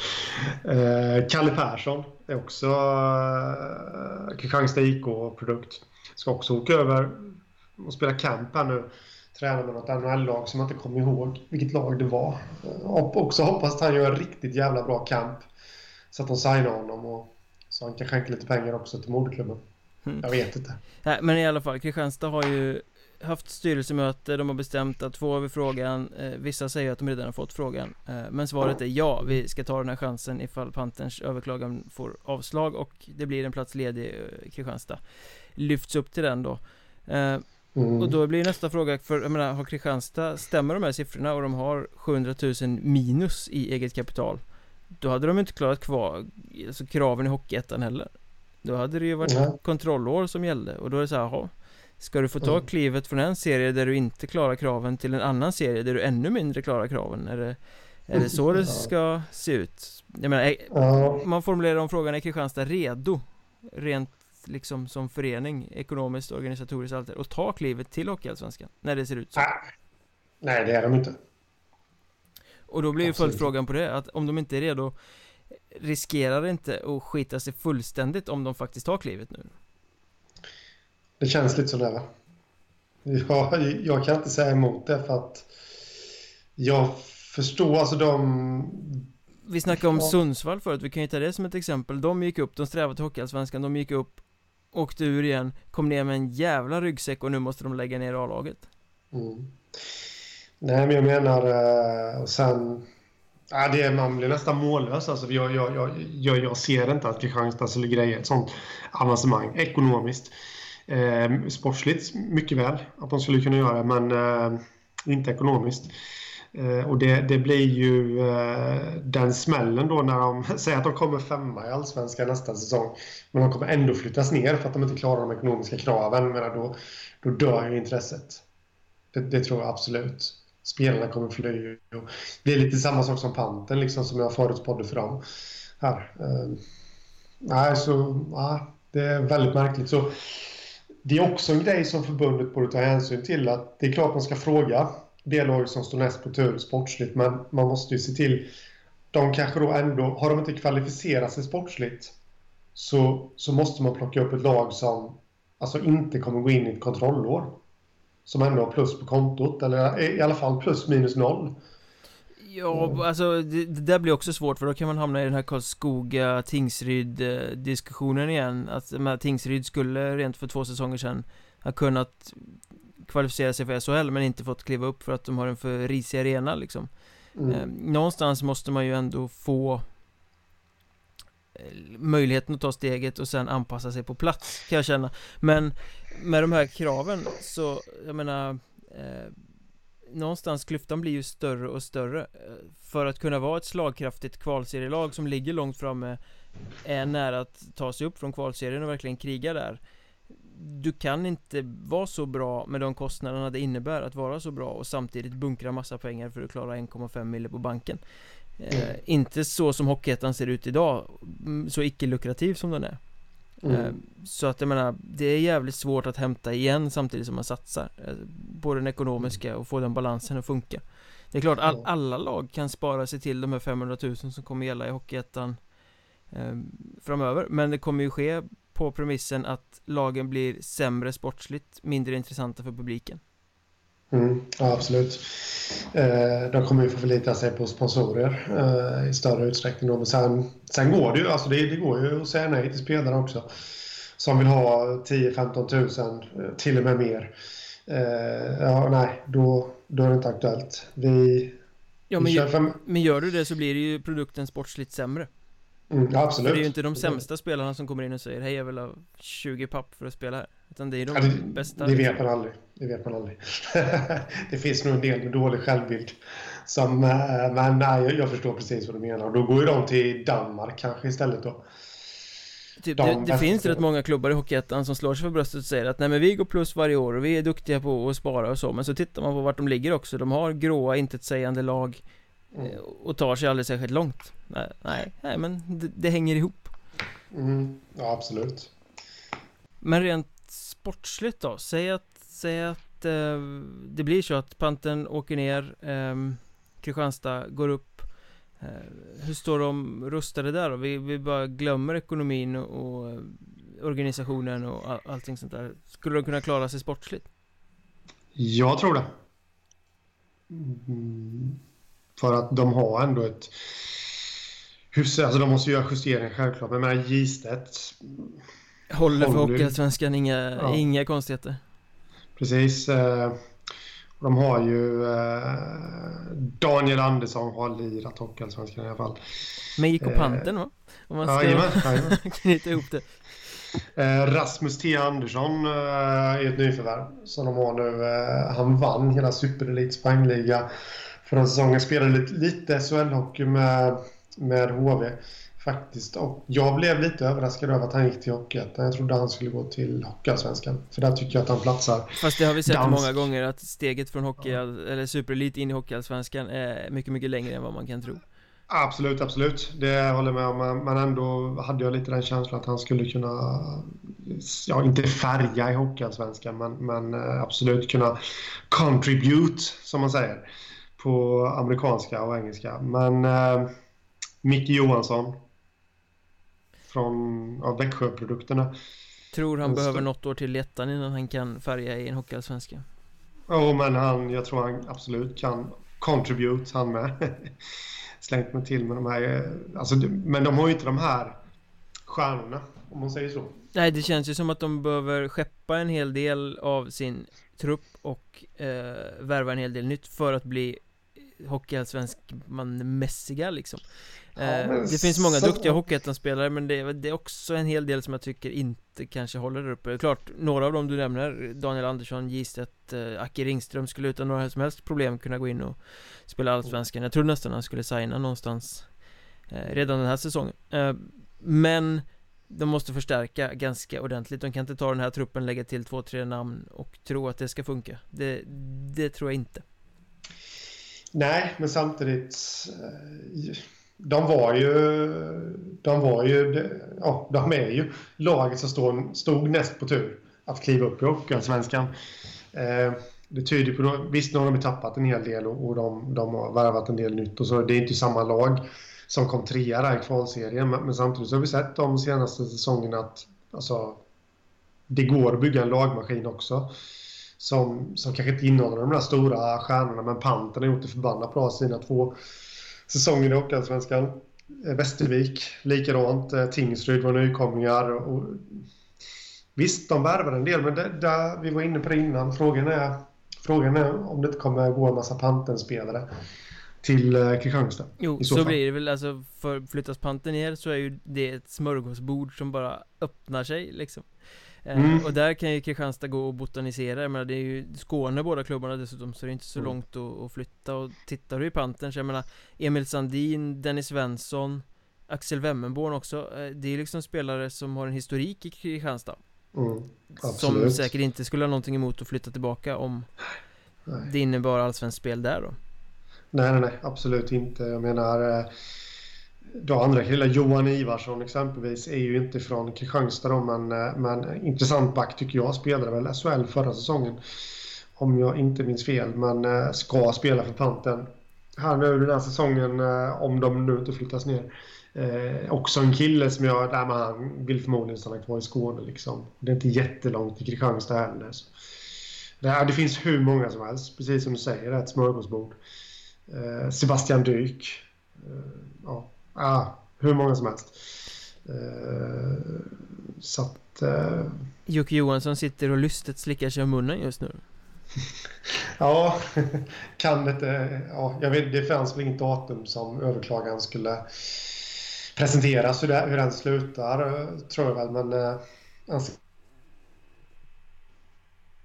Eh, Kalle Persson är också uh, Kristianstad IK-produkt. Ska också åka över och spela camp här nu. Träna med något NHL-lag som jag inte kommer ihåg vilket lag det var. Och också hoppas att han gör en riktigt jävla bra camp. Så att de signar honom och så han kan skänka lite pengar också till moderklubben. Mm. Jag vet inte. Nej, men i alla fall, Kristianstad har ju haft styrelsemöte, de har bestämt att få över frågan eh, Vissa säger att de redan har fått frågan eh, Men svaret är ja, vi ska ta den här chansen ifall Panterns överklagan får avslag och det blir en plats ledig i eh, Kristianstad Lyfts upp till den då mm. Och då blir nästa fråga, för jag menar, har Kristianstad, stämmer de här siffrorna och de har 700 000 minus i eget kapital då hade de inte klarat kvar alltså, kraven i Hockeyettan heller Då hade det ju varit mm. kontrollår som gällde och då är det så här, aha, Ska du få ta mm. klivet från en serie där du inte klarar kraven till en annan serie där du ännu mindre klarar kraven? Är det, är det så det ska se ut? Jag menar, är, man formulerar om frågan, är Kristianstad redo? Rent liksom som förening, ekonomiskt, organisatoriskt, allt det och ta klivet till Hockeyallsvenskan när det ser ut så? Nej, det är de inte och då blir ju följdfrågan på det, att om de inte är redo Riskerar det inte att skita sig fullständigt om de faktiskt tar klivet nu? Det känns lite sådär va? Jag, jag kan inte säga emot det för att Jag förstår alltså de Vi snackade om ja. Sundsvall förut, vi kan ju ta det som ett exempel De gick upp, de strävade till Hockeyallsvenskan, de gick upp Åkte ur igen, kom ner med en jävla ryggsäck och nu måste de lägga ner A-laget mm. Nej, men jag menar... Eh, och sen... Ja, det är, man blir nästan mållös. Alltså, jag, jag, jag, jag, ser inte att Kristianstad skulle greja ett sånt avancemang ekonomiskt. Eh, sportsligt mycket väl att de skulle kunna göra men eh, inte ekonomiskt. Eh, och det, det, blir ju eh, den smällen då när de säger att de kommer femma i Allsvenskan nästa säsong. Men de kommer ändå flyttas ner för att de inte klarar de ekonomiska kraven. Men då, då dör ju intresset. Det, det tror jag absolut. Spelarna kommer fly. Det är lite samma sak som panten liksom, som jag förutspådde för dem. Här. Uh, nej, så ja, det är väldigt märkligt. Så, det är också en grej som förbundet borde ta hänsyn till. att Det är klart man ska fråga det lag som står näst på tur sportsligt, men man måste ju se till... De kanske då ändå... Har de inte kvalificerat sig sportsligt så, så måste man plocka upp ett lag som alltså inte kommer gå in i ett kontrollår som ändå har plus på kontot, eller i alla fall plus minus noll. Ja, mm. alltså det, det, där blir också svårt för då kan man hamna i den här Karlskoga Tingsryd diskussionen igen Att med Tingsryd skulle rent för två säsonger sedan ha kunnat kvalificera sig för SHL men inte fått kliva upp för att de har en för risig arena liksom mm. eh, Någonstans måste man ju ändå få eh, möjligheten att ta steget och sen anpassa sig på plats kan jag känna. Men med de här kraven så, jag menar eh, Någonstans klyftan blir ju större och större eh, För att kunna vara ett slagkraftigt kvalserielag som ligger långt framme Är nära att ta sig upp från kvalserien och verkligen kriga där. Du kan inte vara så bra med de kostnaderna det innebär att vara så bra och samtidigt bunkra massa pengar för att klara 1,5 mille på banken eh, Inte så som Hockeyettan ser ut idag mm, Så icke-lukrativ som den är. Mm. Eh, så att jag menar, det är jävligt svårt att hämta igen samtidigt som man satsar eh, På den ekonomiska och få den balansen att funka. Det är klart, all, alla lag kan spara sig till de här 500 000 som kommer gälla i Hockeyettan eh, Framöver, men det kommer ju ske på premissen att lagen blir sämre sportsligt, mindre intressanta för publiken Mm, ja, absolut. Eh, de kommer ju få förlita sig på sponsorer eh, i större utsträckning. Då. Men sen, sen går det ju, alltså det, det, går ju att säga nej till spelare också. Som vill ha 10-15 tusen, eh, till och med mer. Ja, nej, då, då är det inte aktuellt. Vi, ja, men, gör, fem... men gör du det så blir det ju produkten sportsligt sämre. Mm, absolut. För det är ju inte de sämsta spelarna som kommer in och säger Hej jag vill ha 20 papp för att spela här. Utan det är de ja, det, bästa Det vet man aldrig. Det vet man aldrig. Det finns nog en del med dålig självbild som, eh, Men nej, jag förstår precis vad du menar. Och då går ju de till Danmark kanske istället då. Typ, de det, det finns rätt många klubbar i Hockeyettan som slår sig för bröstet och säger att nej men vi går plus varje år och vi är duktiga på att spara och så. Men så tittar man på vart de ligger också. De har gråa intetsägande lag mm. Och tar sig aldrig särskilt långt Nej, nej, nej men det, det hänger ihop mm, Ja, absolut Men rent sportsligt då? Säg att, säg att eh, det blir så att panten åker ner eh, Kristianstad går upp eh, Hur står de rustade där då? Vi, vi bara glömmer ekonomin och, och organisationen och all, allting sånt där Skulle de kunna klara sig sportsligt? Jag tror det mm. För att de har ändå ett... alltså de måste göra justeringar självklart, men menar Gistedt... Håller för Hockeyallsvenskan, inga, ja. inga konstigheter. Precis. Eh, de har ju... Eh, Daniel Andersson har lirat Hockeyallsvenskan i alla fall. Men gick och panten va? Om man ska ja, knyta ihop det. Rasmus T Andersson är ett nyförvärv som de har nu. Han vann hela Superelit Spangliga förra säsongen. Spelade lite, lite SHL-hockey med, med HV faktiskt. Och jag blev lite överraskad över att han gick till Hockeyettan. Jag trodde han skulle gå till Hockeyallsvenskan. För där tycker jag att han platsar. Fast det har vi sett Dansk. många gånger att steget från Hockey, ja. eller Superelit in i Hockeyallsvenskan är mycket, mycket längre än vad man kan tro. Absolut, absolut. Det håller jag med om. Men ändå hade jag lite den känslan att han skulle kunna, ja inte färga i Hockeyallsvenskan, men, men eh, absolut kunna contribute, som man säger på amerikanska och engelska. Men eh, Micke Johansson från ja, Växjöprodukterna. Tror han behöver något år till ettan innan han kan färga i en hockeyallsvenska? Ja, oh, men han, jag tror han absolut kan contribute han med. Slängt mig till med de här, eh, alltså, men de har ju inte de här stjärnorna, om man säger så. Nej, det känns ju som att de behöver skeppa en hel del av sin trupp och eh, värva en hel del nytt för att bli hockeyallsvenskman-mässiga liksom. Ja, eh, Det finns många så- duktiga hockeyettan-spelare men det, är- det är också en hel del som jag tycker inte kanske håller där uppe. Klart, några av dem du nämner, Daniel Andersson, Gistedt, eh, Acke Ringström skulle utan några som helst problem kunna gå in och spela Allsvenskan. Jag tror nästan han skulle signa någonstans eh, redan den här säsongen. Eh, Men de måste förstärka ganska ordentligt. De kan inte ta den här truppen, lägga till två, tre namn och tro att det ska funka. Det, det tror jag inte Nej, men samtidigt... Eh, de var ju... De var ju... Ja, de är ju laget som stod, stod näst på tur att kliva upp i Hockeyallsvenskan. Eh, Det tyder på... Visst, nu har de tappat en hel del och och de, de har värvat en del nytt och så. Det är inte samma lag som kom trea där i kvalserien. Men, men samtidigt så har vi sett de senaste säsongerna att alltså, det går att bygga en lagmaskin också. Som, som kanske inte innehåller de där stora stjärnorna, men Panten har gjort det förbannat bra sina två säsonger i Hockeyallsvenskan. Eh, Västervik likadant. Eh, Tingsryd var nykomlingar. Och, visst, de värvar en del, men det, där, vi var inne på det innan. Frågan är, frågan är om det inte kommer gå en massa Panten-spelare till eh, Kristianstad. Jo, så, så blir det väl alltså för flyttas panten ner så är ju det ett smörgåsbord som bara öppnar sig liksom Mm. Och där kan ju Kristianstad gå och botanisera, menar det är ju Skåne båda klubbarna dessutom så det är inte så Mm. långt att, att flytta och tittar du i panten så jag menar Emil Sandin, Dennis Svensson Axel Wemmenborn också eh, Det är liksom spelare som har en historik i Kristianstad Mm, Som säkert inte skulle ha någonting emot att flytta tillbaka om Nej. det innebar allsvenskt spel där då Nej, nej, nej, absolut inte. Jag menar, eh, då andra killar, Johan Ivarsson exempelvis, är ju inte från Kristianstad då, men, eh, men intressant back tycker jag. Spelade väl SHL förra säsongen, om jag inte minns fel, men eh, ska spela för Panten här nu den här säsongen, eh, om de nu inte flyttas ner. Eh, också en kille som jag, där man han vill förmodligen stanna kvar i Skåne liksom. Det är inte jättelångt till Kristianstad heller. Så. Det, här, det finns hur många som helst, precis som du säger, det är ett smörgåsbord. Eh, Sebastian Dyk. Eh, ja, ah, hur många som helst. Eh, så att... Eh, Jocke Johansson sitter och lystet slickar sig om munnen just nu ja, kan inte... Ja, jag vet, det fanns väl inget datum som överklagan skulle presenteras hur, det, hur den slutar, eh, tror jag väl. Men eh,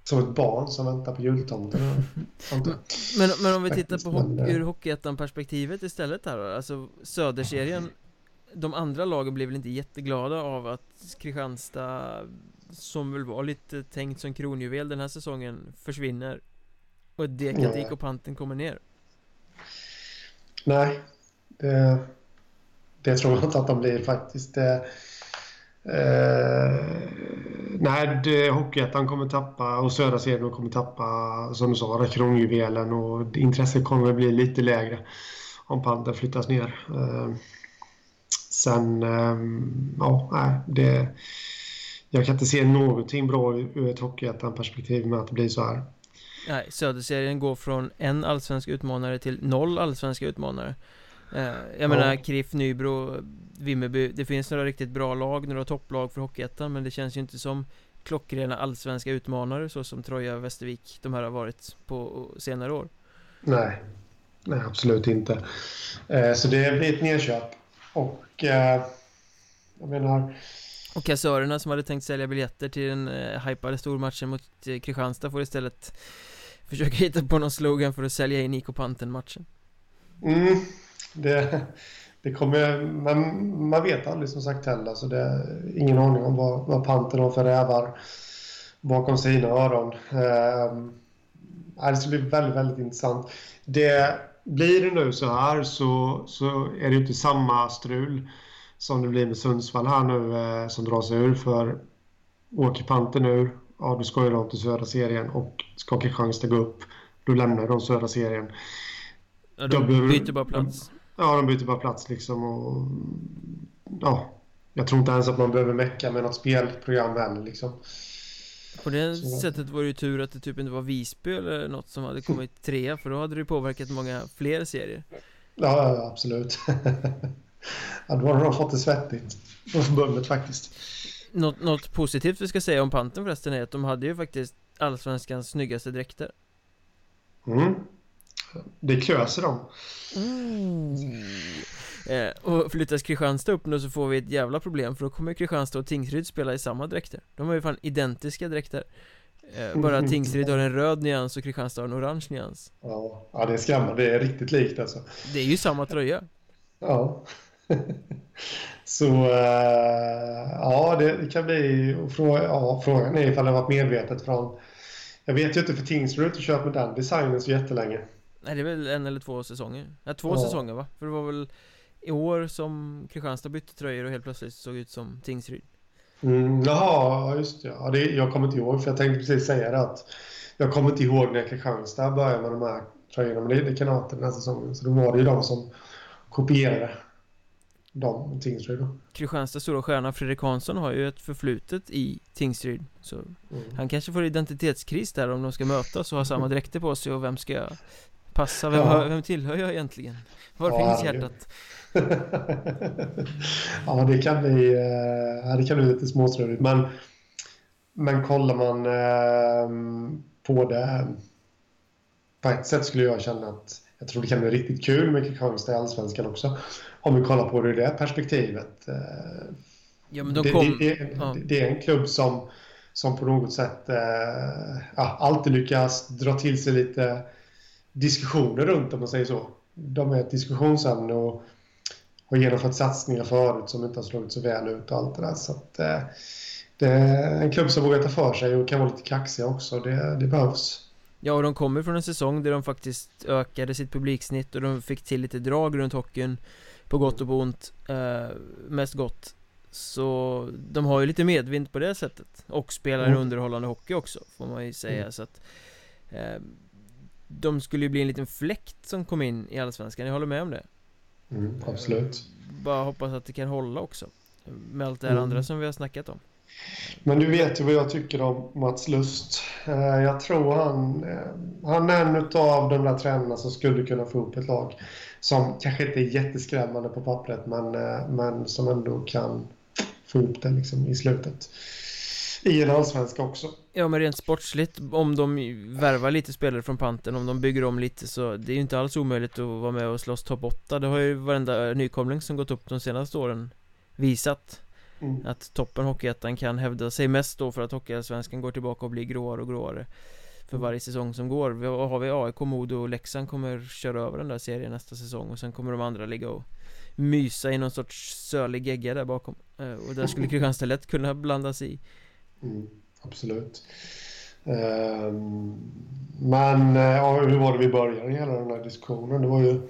som ett barn som väntar på jultomten. Men, men om vi tittar på hockey, eh, ur Hockeyettan-perspektivet istället här då, alltså Söderserien De andra lagen blir väl inte jätteglada av att Kristianstad Som väl var lite tänkt som kronjuvel den här säsongen försvinner Och Dekatik och Panten kommer ner? Nej, det, det tror jag inte att de blir faktiskt. Det, eh, nej, det, Hockeyettan kommer tappa och södra serien kommer tappa, som du sa, kronjuvelen och intresset kommer att bli lite lägre om Panten flyttas ner. Eh, sen, eh, ja, nej, det... Jag kan inte se någonting bra ur ett Hockeyettan-perspektiv med att det blir så här. Nej, Söderserien går från en allsvensk utmanare till noll allsvenska utmanare eh, Jag menar KRIF, Nybro, Vimmerby Det finns några riktigt bra lag, några topplag för Hockeyettan Men det känns ju inte som klockrena allsvenska utmanare så som Troja, Västervik De här har varit på senare år Nej, nej absolut inte. Eh, så det blir ett nedköp. Och eh, jag menar, Och kassörerna som hade tänkt sälja biljetter till den eh, hypade stormatchen mot eh, Kristianstad får istället Försöka hitta på någon slogan för att sälja in IK Panten-matchen mm, det, det kommer, men man vet aldrig som sagt heller. Så det är ingen aning om vad, vad Panten har för rävar bakom sina öron. Eh, det ska bli väldigt, väldigt intressant. Det, blir det nu så här så, så är det inte samma strul som det blir med Sundsvall här nu eh, som drar sig ur. För åker Panten ur, ja då ska ju de till södra serien och ska Kristianstad gå upp, då lämnar de södra serien. ja, De byter bara plats Ja, de byter bara plats liksom och... Ja, jag tror inte ens att man behöver mecka med något spelprogram heller liksom. På det Så- sättet var det ju tur att det typ inte var Visby eller något som hade kommit trea För då hade det påverkat många fler serier Ja, ja absolut. ja, då har de fått det svettigt på förbundet faktiskt. något, något positivt vi ska säga om Panten förresten är att de hade ju faktiskt Allsvenskans snyggaste dräkter Mm. Det klöser dem. Eh, och flyttas Kristianstad upp nu så får vi ett jävla problem för då kommer Kristianstad och Tingsryd spela i samma dräkter. De har ju fan identiska dräkter. Eh, Bara att Tingsryd har en röd nyans och Kristianstad har en orange nyans. Ja, ja det är skrämmande, det är riktigt likt alltså. Det är ju samma tröja. Ja. Så äh, ja, det kan bli ja, Frågan är ifall det har varit medvetet från Jag vet ju inte för Tingsryd har inte kört med den designen så jättelänge Nej det är väl en eller två säsonger Ja, två ja. säsonger va? För det var väl i år som Kristianstad bytte tröjor och helt plötsligt såg ut som Tingsryd. Mm, jaha, just det. Ja, det. Jag kommer inte ihåg, för jag tänkte precis säga det att jag kommer inte ihåg när Kristianstad började med de här tröjorna, men det, det kan ha den här säsongen. Så då var det ju de som kopierade de Tingsryd då. Kristianstads stora stjärna Fredrik Hansson har ju ett förflutet i Tingsryd Så mm. han kanske får identitetskris där om de ska mötas och ha samma dräkter på sig och vem ska passa? Vem, ja. vem tillhör jag egentligen? Var ja, finns hjärtat? ja, det kan bli, äh, det kan bli lite småsnurrigt. Men, men kollar man äh, på det på ett sätt skulle jag känna att jag tror det kan bli riktigt kul med Kristianstad i Allsvenskan också. Om vi kollar på det ur det perspektivet. Eh, ja, men de kom... det, det, ja. det, är en klubb som, som på något sätt ja, alltid lyckas dra till sig lite diskussioner runt om man säger så. De är ett diskussionsämne och har genomfört satsningar förut som inte har slagit så väl ut och allt det där. Så att, eh, det är en klubb som vågar ta för sig och kan vara lite kaxiga också. Det, det behövs. Ja, och de kommer från en säsong där de faktiskt ökade sitt publiksnitt och de fick till lite drag runt hockeyn på gott och på ont, eh, mest gott. Så de har ju lite medvind på det sättet och spelar mm. underhållande hockey också, får man ju säga. Mm. Så att eh, de skulle ju bli en liten fläkt som kom in i Allsvenskan, jag håller med om det. Mm, absolut. Bara hoppas att det kan hålla också. Med allt det här mm. andra som vi har snackat om. Men du vet ju vad jag tycker om Mats Lust. Eh, jag tror han, eh, han är en av de där tränarna som skulle kunna få upp ett lag. Som kanske inte är jätteskrämmande på pappret men, eh, men som ändå kan få upp det liksom i slutet i en allsvenska också. Ja men rent sportsligt, om de värvar lite spelare från panten, om de bygger om lite så det är ju inte alls omöjligt att vara med och slåss topp 8 Det. Har ju varenda nykomling som gått upp de senaste åren visat. Mm. Att toppen Hockeyettan kan hävda sig mest då för att Hockeyallsvenskan går tillbaka och blir gråare och gråare För varje säsong som går, vi har vi AIK, Modo och Leksand kommer köra över den där serien nästa säsong och sen kommer de andra ligga och mysa i någon sorts sölig gegga där bakom. Eh, Och där skulle Kristianstad lätt kunna blandas i Mm, absolut. Um, men eh, ja, hur var det vi började hela den här diskussionen? Det var ju...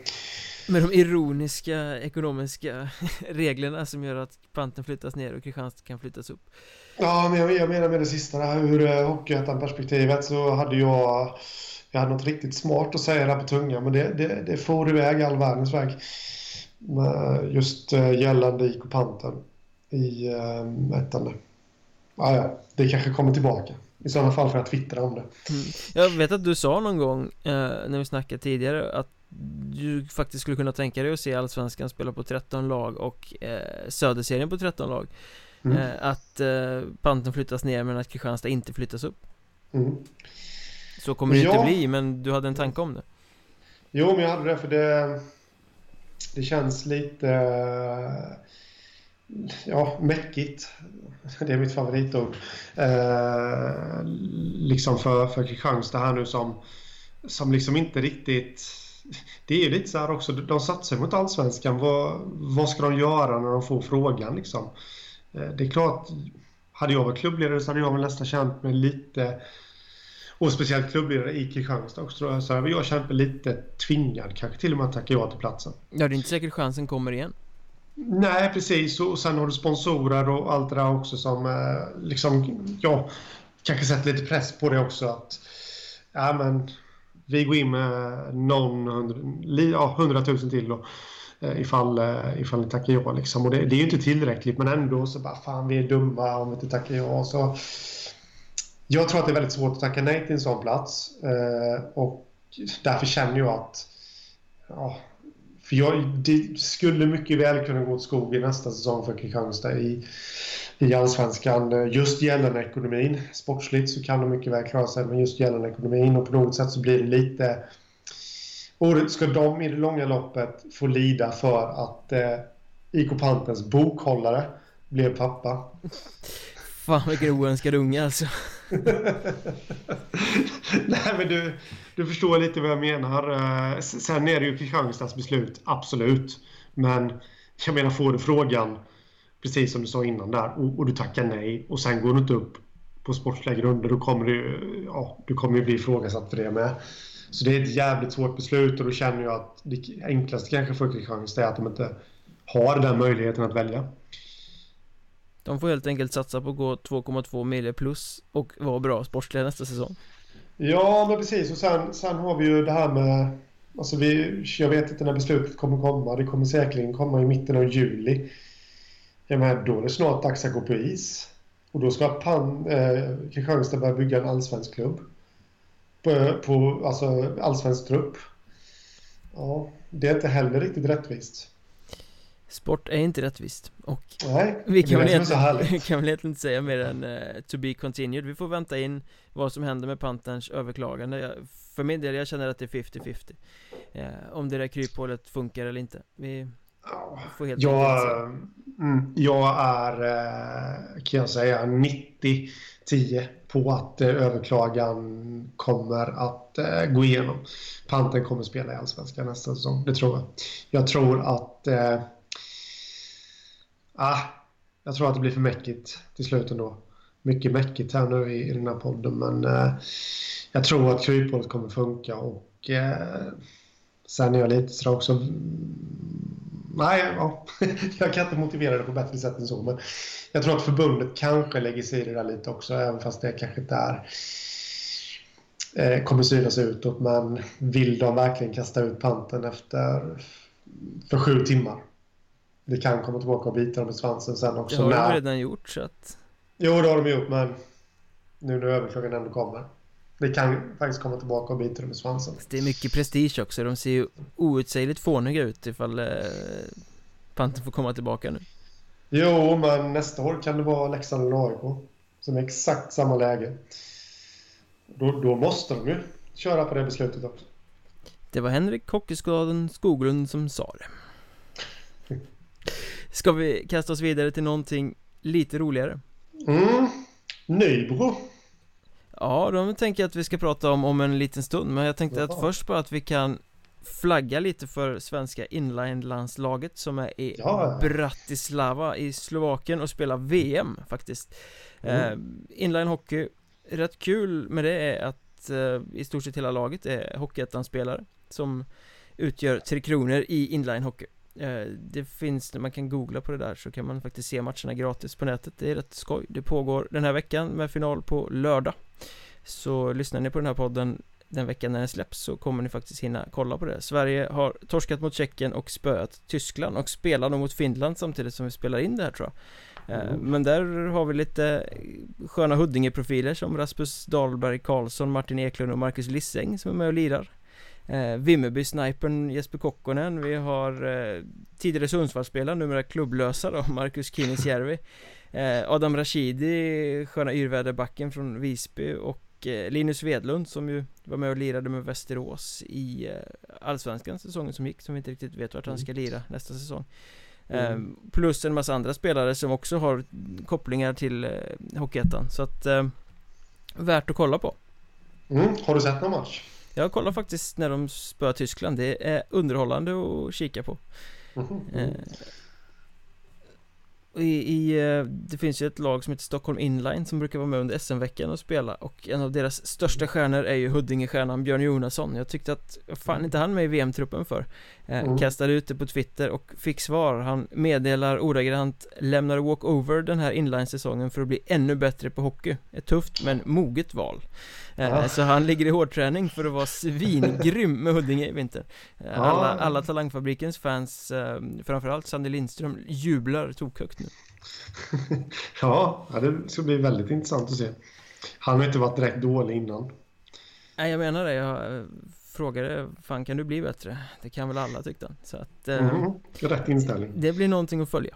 Med de ironiska ekonomiska reglerna som gör att panten flyttas ner och Kristianstad kan flyttas upp. Ja, men jag, menar med det sista där, ur eh, Hockeyettan-perspektivet så hade jag... Jag hade något riktigt smart att säga där på tungan, men det, det, det får iväg all världens väg. Just eh, gällande IK Panten i ettan ja, ja, det kanske kommer tillbaka. I sådana fall får jag twittra om det. Mm. Jag vet att du sa någon gång eh, när vi snackade tidigare att du faktiskt skulle kunna tänka dig att se Allsvenskan spela på 13 lag och eh, Söderserien på 13 lag. Mm. Eh, att eh, panten flyttas ner men att Kristianstad inte flyttas upp. Mm. Så kommer det ja. inte bli, men du hade en tanke om det? Jo, men jag hade det för det Det känns lite ja, mäckigt. Det är mitt favoritord. Eh, liksom för, för Kristianstad här nu som, som liksom inte riktigt... Det är ju lite så här också, de satsar mot allsvenskan. Vad, vad ska de göra när de får frågan liksom? Eh, det är klart, hade jag varit klubbledare så hade jag väl nästan känt mig lite och speciellt klubbledare i Kristianstad också tror jag. Så hade jag känt mig lite tvingad kanske till och med att tacka ja till platsen. Ja, det är inte säkert chansen kommer igen. Nej, precis. Och sen har du sponsorer och allt det där också som eh, liksom, ja, kanske sätter lite press på det också. Att, ja, men vi går in med någon hundra, ja, hundratusen till då. Eh, ifall, eh, ifall ni tackar ja liksom. Och det, det är ju inte tillräckligt men ändå så bara fan vi är dumma om vi inte tackar ja. Så, jag tror att det är väldigt svårt att tacka nej till en sån plats. och därför känner jag att ja, för jag, det skulle mycket väl kunna gå åt skogen nästa säsong för Kristianstad i, i allsvenskan. Just gällande ekonomin. Sportsligt så kan de mycket väl klara sig, men just gällande ekonomin och på något sätt så blir det lite Och ska de i det långa loppet få lida för att eh, IK Pantens bokhållare blev pappa? Fan vilken oönskad unge alltså Nej men du, du förstår lite vad jag menar. Eh, sen är det ju Kristianstads beslut, absolut. Men jag menar, får du frågan, precis som du sa innan där, och, och du tackar nej och sen går du inte upp på sportsliga grunder, då kommer du, ja, du kommer ju bli ifrågasatt för det med. Så det är ett jävligt svårt beslut och då känner jag att det enklaste kanske för Kristianstad är att de inte har den möjligheten att välja. De får helt enkelt satsa på att gå 2,2 miljoner plus och vara bra sportsliga nästa säsong. Ja, men precis. Och sen, sen har vi ju det här med... Alltså vi, jag vet inte när beslutet kommer komma. Det kommer säkerligen komma i mitten av juli. Jag menar, då är det snart dags att gå på is. Och då ska Pan, eh, Kristianstad börja bygga en allsvensk klubb. På, på alltså allsvensk trupp. Ja, det är inte heller riktigt rättvist. Sport är inte rättvist och Nej, vi kan väl, egentligen, kan väl egentligen inte säga mer än uh, to be continued. Vi får vänta in vad som händer med Panterns överklagande. Jag, För min del, jag känner att det är 50-50 uh, eh, Om det där kryphålet funkar eller inte. Vi får helt jag, mm, jag är, uh, kan jag säga, 90-10 på att överklagan kommer att gå igenom. Pantern kommer spela i Allsvenskan nästa säsong, det tror jag. Jag tror att Ah, jag tror att det blir för mäckigt till slut ändå. Mycket mäckigt här nu i, i den här podden men eh, jag tror att kryphålet kommer funka och eh, sen är jag lite sådär också mm, Nej, ja, jag kan inte motivera det på bättre sätt än så. Men jag tror att förbundet kanske lägger sig i det där lite också, även fast det kanske inte är eh, kommer synas utåt. Men vill de verkligen kasta ut panten efter för sju timmar? Det kan komma tillbaka och bita dem i svansen sen också. Det har de redan gjort så att... Jo, det har de gjort men nu när överklagan ändå kommer. Det kan faktiskt komma tillbaka och bita dem i svansen. Det är mycket prestige också. De ser ju outsägligt fåniga ut ifall eh, Panten får komma tillbaka nu. Jo, men nästa år kan det vara Leksand eller AIK. Som är exakt samma läge. Då, då måste de ju köra på det beslutet också. Det var Henrik Hockeyskaden Skoglund som sa det. Ska vi kasta oss vidare till någonting lite roligare? Mm, Nybro Ja, de tänker jag att vi ska prata om om en liten stund Men jag tänkte att först bara att vi kan flagga lite för svenska inline-landslaget som är i ja. Bratislava i Slovakien och spelar VM faktiskt mm. eh, Inline hockey, rätt kul med det är att eh, i stort sett hela laget är Hockeyettan-spelare som utgör Tre Kronor i inline hockey det finns, man kan googla på det där så kan man faktiskt se matcherna gratis på nätet. Det är rätt skoj. Det pågår den här veckan med final på lördag. Så lyssnar ni på den här podden den veckan när den släpps så kommer ni faktiskt hinna kolla på det. Sverige har torskat mot Tjeckien och spöat Tyskland och spelar nog mot Finland samtidigt som vi spelar in det här tror jag. Mm. Men där har vi lite sköna Huddinge-profiler som Rasmus Dahlberg Karlsson, Martin Eklund och Marcus Lisseng som är med och lirar eh, Vimmerby-snipern Jesper Kokkonen Vi har eh, tidigare Sundsvallsspelaren, numera klubblösa då, Marcus Kinisjärvi eh, Adam Rashidi, sköna yrväderbacken från Visby och eh, Linus Vedlund som ju var med och lirade med Västerås i eh, Allsvenskan säsongen som gick Som vi inte riktigt vet vart han ska mm. lira nästa säsong mm. eh, Plus en massa andra spelare som också har kopplingar till eh, Hockeyettan Så att eh, Värt att kolla på mm. Har du sett någon match? Jag kollar faktiskt när de spöar Tyskland. Det är underhållande att kika på. Mm i, i, eh, det finns ju ett lag som heter Stockholm Inline som brukar vara med under SM-veckan och spela. Och en av deras största stjärnor är ju Huddinge-stjärnan Björn Jonasson. Jag tyckte att, fan inte han med i VM-truppen för? Eh, mm. Kastade ut det på Twitter och fick svar. Han meddelar ordagrant Lämnar walkover den här inline-säsongen för att bli ännu bättre på hockey. Ett tufft men moget val ja. Så han ligger i hårdträning för att vara svingrym med Huddinge i vinter. Eh, alla, alla Talangfabrikens fans, eh, framförallt Sandy Lindström, jublar tokhögt nu. Ja, det ska bli väldigt intressant att se. Han har inte varit direkt dålig innan. Nej jag menar det, jag eh, frågade Fan kan du bli bättre? Det kan väl alla tyckte han. Så att eh, mm, Rätt inställning. Det blir någonting att följa.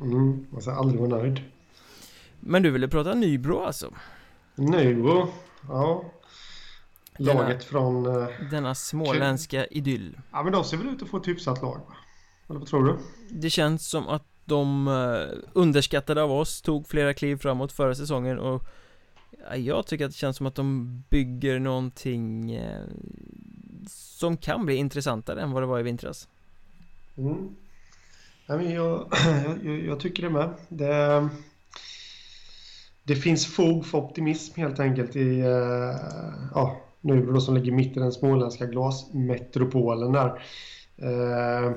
Mm, man ska aldrig vara nöjd. Men du ville prata Nybro alltså? Nybro, ja Laget från... eh, Denna småländska idyll. Ja men de ser väl ut att få ett hyfsat lag va? Eller vad tror du? Det känns som att de eh, underskattade av oss tog flera kliv framåt förra säsongen och ja, jag tycker att det känns som att de bygger någonting eh, som kan bli intressantare än vad det var i vintras. Mm. Ja, men jag, jag, jag tycker det med. Det, det finns fog för optimism helt enkelt i eh, ja, Nybro då, som ligger mitt i den småländska glasmetropolen där. Eh,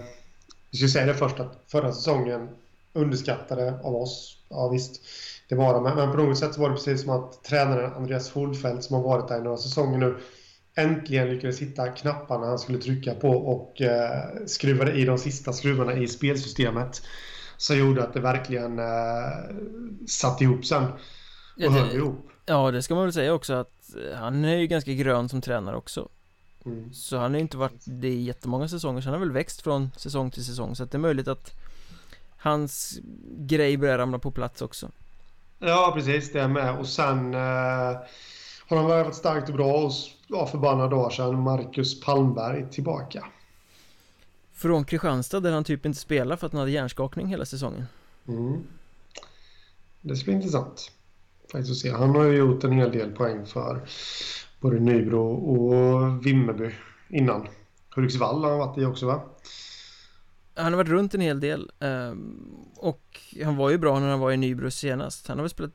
vi ska säga det först att förra säsongen underskattade av oss. Ja visst, det var de. Men på något sätt så var det precis som att tränaren Andreas Holfeldt som har varit där i några säsonger nu äntligen lyckades hitta knapparna han skulle trycka på och eh, skruvade i de sista skruvarna i spelsystemet. Som gjorde att det verkligen eh, satt ihop sen. Och Ja, höll det, ihop. ja, det ska man väl säga också att eh, han är ju ganska grön som tränare också. Mm. Så han har ju inte varit det i jättemånga säsonger, så han har väl växt från säsong till säsong. Så att det är möjligt att hans grej börjar ramla på plats också. Ja, precis. Det är med. Och sen eh, har han varit starkt och bra och ja, för bara några dagar sedan Marcus Palmberg tillbaka. Från Kristianstad där han typ inte spelar för att han hade hjärnskakning hela säsongen. Mm. Det ska bli intressant faktiskt att se. Han har ju gjort en hel del poäng för både Nybro och Vimmerby innan. Hudiksvall har han varit i också va? Han har varit runt en hel del ehm, Och han var ju bra när han var i Nybro senast Han har väl spelat,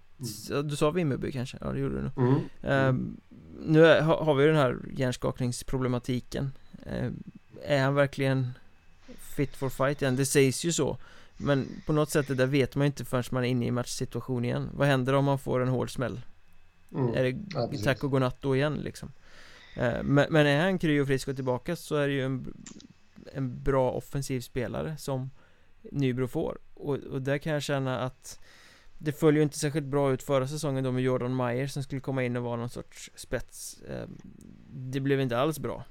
ja, du sa Vimmerby kanske? Ja det gjorde du nog Mm. Ehm, Nu är, har vi ju den här hjärnskakningsproblematiken Ehm, Är han verkligen fit for fight igen? Det sägs ju så Men på något sätt det där vet man ju inte förrän man är inne i matchsituation igen Vad händer om man får en hård smäll? Mm. Är Ja, det precis. tack och godnatt då igen liksom? Eh, Men, men är han kry och frisk och tillbaka så är det ju en, en bra offensiv spelare som Nybro får och, och där kan jag känna att Det följer ju inte särskilt bra ut förra säsongen då med Jordan Meyer som skulle komma in och vara någon sorts spets Eh, Det blev inte alls bra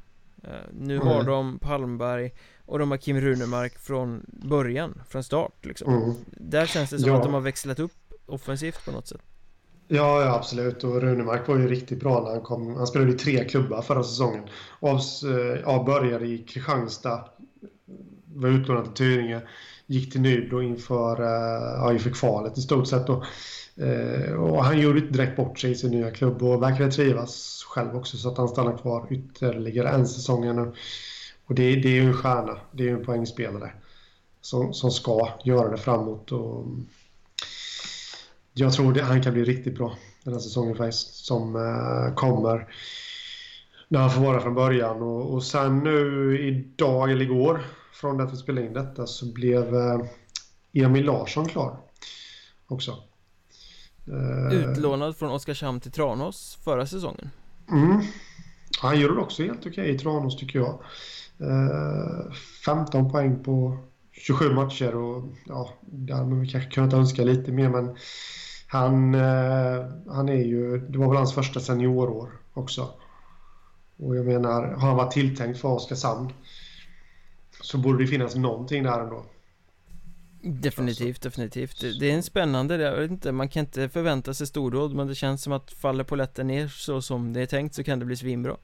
Eh, Nu har Nej. de Palmberg och de har Kim Runemark från början, från start liksom Mm. Där känns det som Ja. att de har växlat upp offensivt på något sätt Ja, ja, absolut. Och Runemark var ju riktigt bra när han kom. Han spelade i tre klubbar förra säsongen. Av, eh, ja, började i Kristianstad, var utlånad till Tyringe, gick till Nybro inför, eh, ja, inför kvalet i stort sett. Då. Eh, och han gjorde inte direkt bort sig i sin nya klubb och verkade trivas själv också så att han stannar kvar ytterligare en säsong nu. Och det, det är ju en stjärna, det är ju en poängspelare som, som ska göra det framåt. Och, mm, jag tror det, han kan bli riktigt bra den här säsongen faktiskt, som eh, kommer när han får vara från början. Och, och sen nu idag eller igår, från det att vi spelade in detta, så blev eh, Emil Larsson klar också. Eh, Utlånad från Oskarshamn till Tranås förra säsongen Mm. Han gjorde det också helt okej i Tranås tycker jag. Eh, 15 poäng på 27 matcher och ja, där hade man kanske kunnat önska lite mer men han, eh, han är ju, det var väl hans första seniorår också. Och jag menar, har han varit tilltänkt för Oskarshamn så borde det finnas någonting där ändå. Definitivt, definitivt det, är en spännande, jag vet inte, man kan inte förvänta sig stordåd Men det känns som att faller polletten ner så som det är tänkt så kan det bli svinbra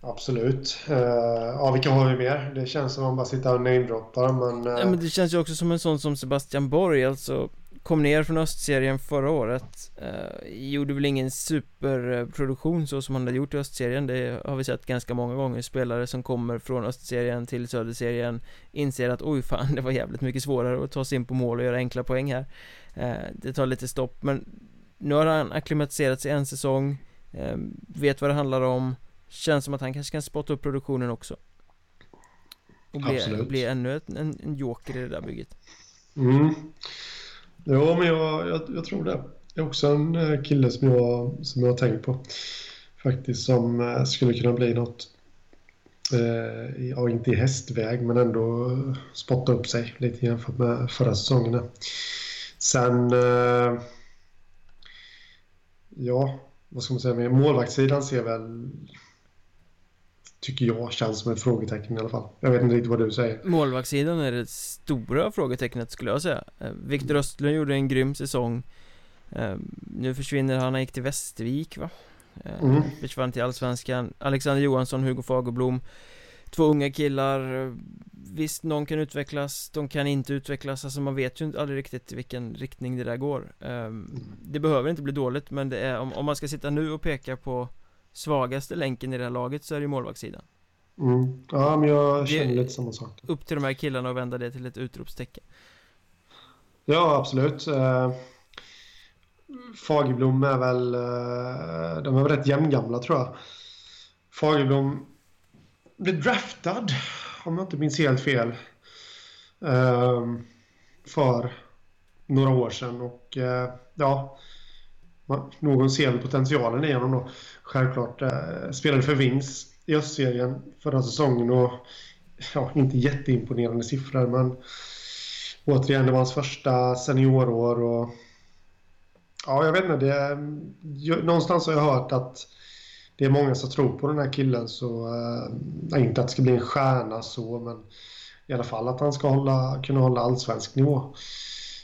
Absolut. Eh, ja, vilka har vi mer? Det känns som att man bara sitter och namedroppar men... eh, Ja men det känns ju också som en sån som Sebastian Borg alltså Kom ner från östserien förra året eh, Gjorde väl ingen superproduktion så som han hade gjort i östserien. Det har vi sett ganska många gånger. Spelare som kommer från östserien till söderserien Inser att oj fan det var jävligt mycket svårare att ta sig in på mål och göra enkla poäng här. Eh, Det tar lite stopp men Nu har han akklimatiserat sig en säsong eh, Vet vad det handlar om. Känns som att han kanske kan spotta upp produktionen också. Och bli, Absolut. bli ännu ett, en, en joker i det där bygget. Mm. Ja, men jag, jag, jag tror det. Det är också en eh, kille som jag, som jag har tänkt på. Faktiskt som eh, skulle kunna bli något. Eh, ja, inte i hästväg men ändå spotta upp sig lite jämfört med förra säsongerna. Sen... Eh, ja, vad ska man säga mer? Målvaktssidan ser väl... Tycker jag känns som ett frågetecken i alla fall. Jag vet inte riktigt vad du säger. Målvaktssidan är det stora frågetecknet skulle jag säga Eh, Viktor Östlund gjorde en grym säsong Eh, Nu försvinner han, han gick till Västervik va? Eh, mm. Försvann till Allsvenskan Alexander Johansson, Hugo Fagerblom Två unga killar Visst, någon kan utvecklas, de kan inte utvecklas Alltså man vet ju aldrig riktigt i vilken riktning det där går um, Det behöver inte bli dåligt men det är om man ska sitta nu och peka på Svagaste länken i det här laget så är det ju målvaktssidan mm. Ja men jag känner lite samma sak Upp till de här killarna och vända det till ett utropstecken Ja absolut uh... Fagerblom är väl, uh, de är väl rätt jämngamla tror jag Fagerblom blev draftad, om jag inte minns helt fel, ehm, för några år sedan. Och eh, ja, någon ser väl potentialen i honom då. Självklart. Eh, spelade för Vings i östserien förra säsongen och ja, inte jätteimponerande siffror men återigen, det var hans första seniorår och ja, jag vet inte. Det, någonstans har jag hört att det är många som tror på den här killen så eh, inte att det ska bli en stjärna så men i alla fall att han ska hålla, kunna hålla allsvensk nivå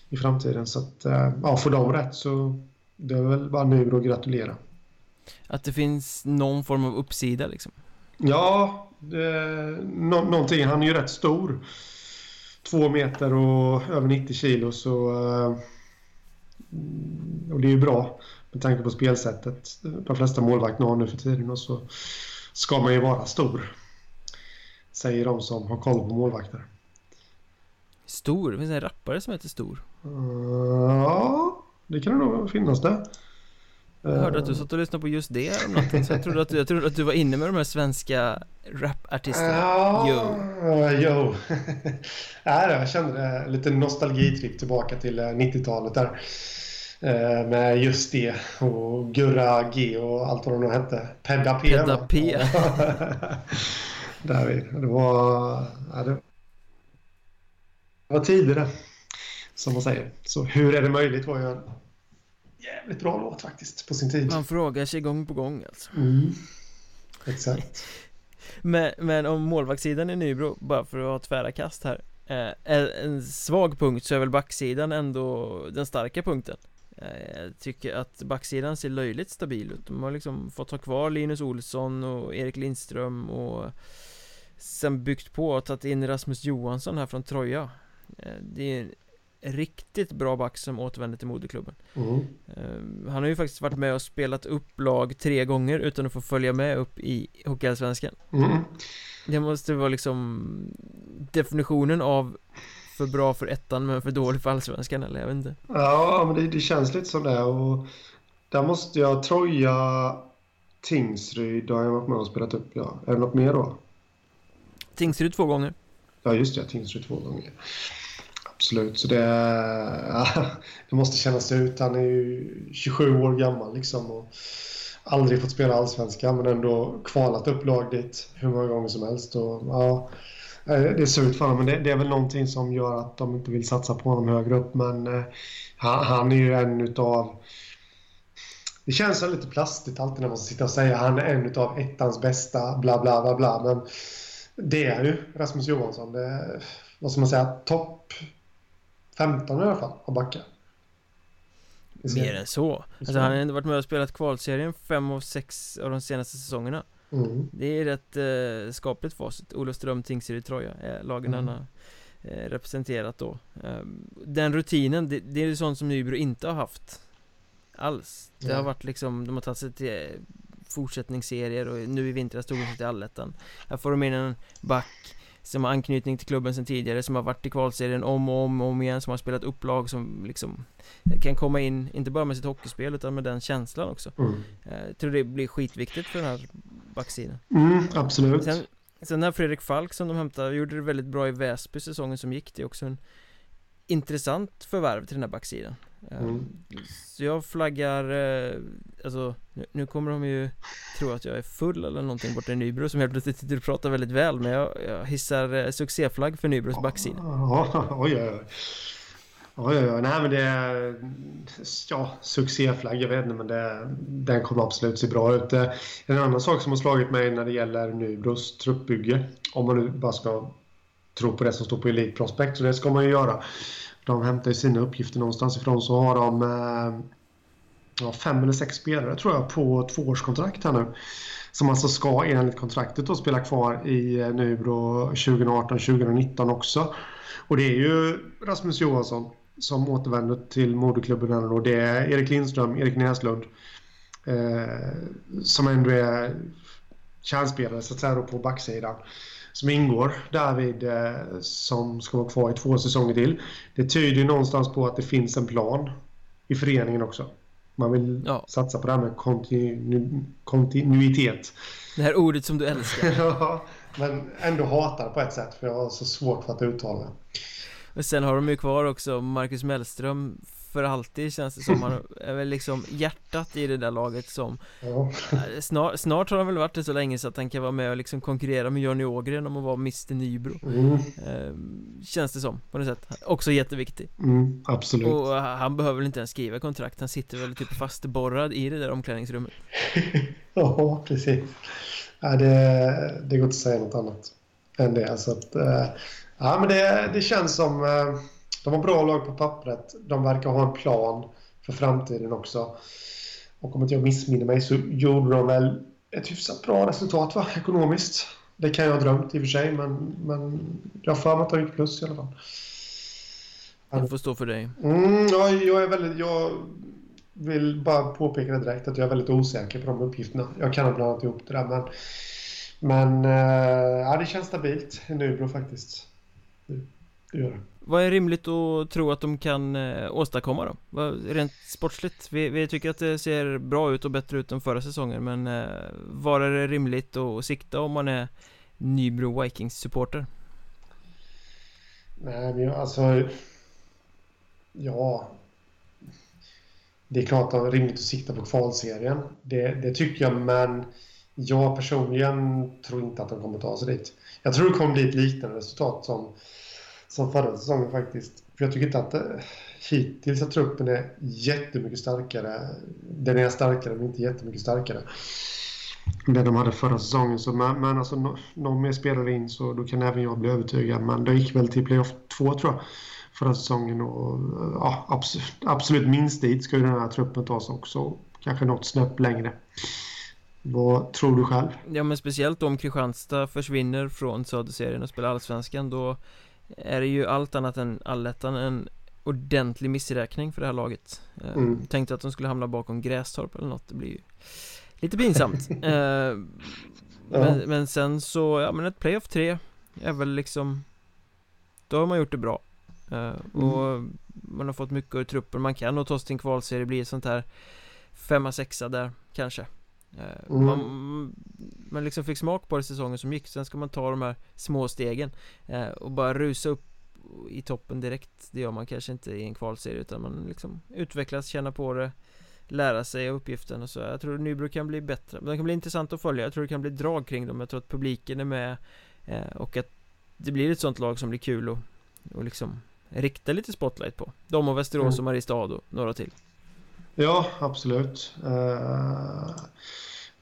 i framtiden så att eh, ja, får de rätt så det är väl bara nu att gratulera. Att det finns någon form av uppsida liksom? Ja, det, no, någonting. Han är ju rätt stor. Två meter och över 90 kilo så äh, och det är ju bra med tanke på spelsättet de flesta målvakter har nu för tiden och så ska man ju vara stor. Säger de som har koll på målvakter. Stor? Det finns en rappare som heter Stor. Ja, det kan det nog finnas det. Jag hörde att du satt och lyssnade på just det så jag trodde, att du, jag trodde att du var inne med de här svenska rapartisterna Ja, yo. yo. ja, jag kände lite nostalgitripp tillbaka till 90-talet eh, där. Eh, med just det och Gurra G och allt vad de nu hette. Pedda P. Pedda P. Där det var... Ja, det var tidigare. Som man säger. Så hur är det möjligt var ju en jävligt bra låt faktiskt på sin tid. Man frågar sig gång på gång alltså. Mm. Exakt. men, men om målvaktssidan i Nybro, bara för att ha tvära kast här. Eh, en svag punkt så är väl backsidan ändå den starka punkten. Eh, jag tycker att backsidan ser löjligt stabil ut De har liksom fått ha kvar Linus Olsson och Erik Lindström och Sen byggt på och tagit in Rasmus Johansson här från Troja eh, Det är riktigt bra back som återvänder till moderklubben mm. Eh, han har ju faktiskt varit med och spelat upp lag tre gånger utan att få följa med upp i Hockeyallsvenskan mm. Det måste vara liksom Definitionen av för bra för ettan men för dålig för allsvenskan eller jag vet inte. Ja, men det, det känns lite som det och där måste jag Troja Tingsryd har jag varit med och spelat upp, ja. Är det något mer då? Tingsryd två gånger. Ja, just det. Tingsryd två gånger. Absolut, så det, ja, det måste kännas ut. Han är ju 27 år gammal liksom och aldrig fått spela allsvenskan men ändå kvalat upp lag dit hur många gånger som helst. Och, ja, eh, det ser ut för honom, men det, det, är väl någonting som gör att de inte vill satsa på honom högre upp. Men eh, han, han, är ju en utav... Det känns lite plastigt alltid när man sitter och säger att han är en utav ettans bästa, bla bla bla bla. Men det är ju Rasmus Johansson. Det vad ska man säga, topp 15 i alla fall av backar. Mer än så. Alltså, han har ändå varit med och spelat kvalserien fem av sex av de senaste säsongerna. Mm. Det är rätt eh, skapligt facit Olofström, Tingsryd, Troja är lagen mm. han har eh, representerat då eh, Den rutinen, det, det är ju sånt som Nybro inte har haft Alls Det har varit liksom, de har tagit sig till fortsättningsserier och nu i vintras tog de sig till allettan Här får de in en back som har anknytning till klubben sedan tidigare, som har varit i kvalserien om och om och om igen, som har spelat upplag som liksom kan komma in, inte bara med sitt hockeyspel utan med den känslan också. Mm. Jag eh, tror det blir skitviktigt för den här backsidan. Mm, absolut. Sen, sen när Fredrik Falk som de hämtade, gjorde det väldigt bra i Väsby säsongen som gick, det är också en intressant förvärv till den här backsidan. Eh, mm. Så jag flaggar, eh, alltså nu, kommer de ju tro att jag är full eller någonting borta i Nybro som helt plötsligt sitter och pratar väldigt väl Men jag, jag hissar eh, succéflagg för Nybros backsida Oj, oj, oj Oj, oj, oj. Nej, men det är... Ja, succéflagg, jag vet inte, men det, den kommer absolut se bra ut. En annan sak som har slagit mig när det gäller Nybros truppbygge, om man nu bara ska tro på det som står på Elite Prospect, så det ska man ju göra de hämtar sina uppgifter någonstans ifrån så har de eh, ja, fem eller sex spelare tror jag på tvåårskontrakt här nu. Som alltså ska enligt kontraktet då spela kvar i eh, nu Nybro 2018-2019 också. Och det är ju Rasmus Johansson som återvänder till moderklubben och det är Erik Lindström, Erik Näslund eh, som ändå är kärnspelare så att säga på backsidan som ingår därvid eh, som ska vara kvar i två säsonger till. Det tyder ju någonstans på att det finns en plan i föreningen också. Man vill ja. satsa på det här med kontinu kontinuitet. Det här ordet som du älskar. ja, men ändå hatar på ett sätt för jag har så svårt för att uttala det. Och sen har de ju kvar också Marcus Mellström för alltid känns det som. Han är väl liksom hjärtat i det där laget som ja. Eh, snart, snart har han väl varit det så länge så att han kan vara med och liksom konkurrera med Johnny Ågren om att vara Mr Nybro. Mm. ehm, Känns det som på något sätt. Också jätteviktig. Mm, Absolut. Och han behöver väl inte ens skriva kontrakt. Han sitter väl typ fastborrad i det där omklädningsrummet. Ja, precis. Ja, det, det går inte att säga något annat än det. Så att eh, Ja, men det, det känns som eh, de har bra lag på pappret. De verkar ha en plan för framtiden också. Och om inte jag missminner mig så gjorde de väl ett hyfsat bra resultat va? ekonomiskt. Det kan jag ha drömt i och för sig, men, men jag har för mig att de gick plus i alla fall. Det får stå för dig. Mm, ja, jag är väldigt... Jag vill bara påpeka det direkt att jag är väldigt osäker på de uppgifterna. Jag kan ha blandat ihop det där, men... Men eh, ja, det känns stabilt i Nybro faktiskt. Det, det gör det. Vad är rimligt att tro att de kan eh, åstadkomma då? Rent sportsligt? Vi, vi, tycker att det ser bra ut och bättre ut än förra säsongen Men eh, var är det rimligt att sikta om man är Nybro Vikings-supporter? Nej men alltså Ja Det är klart att det är rimligt att sikta på kvalserien det, det tycker jag men Jag personligen tror inte att de kommer ta sig dit Jag tror det kommer bli ett liknande resultat som som förra säsongen faktiskt. För jag tycker inte att eh, hittills att truppen är jättemycket starkare. Den är starkare men inte jättemycket starkare. Det de hade förra säsongen. Så, men, men alltså, no, någon mer spelare in så då kan även jag bli övertygad. Men det gick väl till playoff två tror jag förra säsongen. Och, eh, ja, absolut, absolut minst dit ska ju den här truppen ta sig också. Kanske något snäpp längre. Vad tror du själv? Ja men speciellt om Kristianstad försvinner från Söderserien och spelar Allsvenskan då är det ju allt annat än allettan en ordentlig missräkning för det här laget eh, mm. Tänkte att de skulle hamna bakom Grästorp eller något, det blir ju lite pinsamt eh, men, ja. men sen så, ja men ett playoff 3 är väl liksom Då har man gjort det bra eh, Och mm. man har fått mycket ur truppen man kan och ta sig till en kvalserie, blir sånt här Femma, sexa där kanske mm. Man, man liksom fick smak på det säsongen som gick Sen ska man ta de här små stegen eh, Och bara rusa upp i toppen direkt. Det gör man kanske inte i en kvalserie utan man liksom utvecklas, känna på det Lära sig uppgiften och så. Jag tror Nybro kan bli bättre. Men det kan bli intressant att följa. Jag tror det kan bli drag kring dem. Jag tror att publiken är med eh, Och att det blir ett sånt lag som blir kul och, och liksom Rikta lite spotlight på. De och Västerås mm. och Mariestad och några till Ja, absolut. Uh,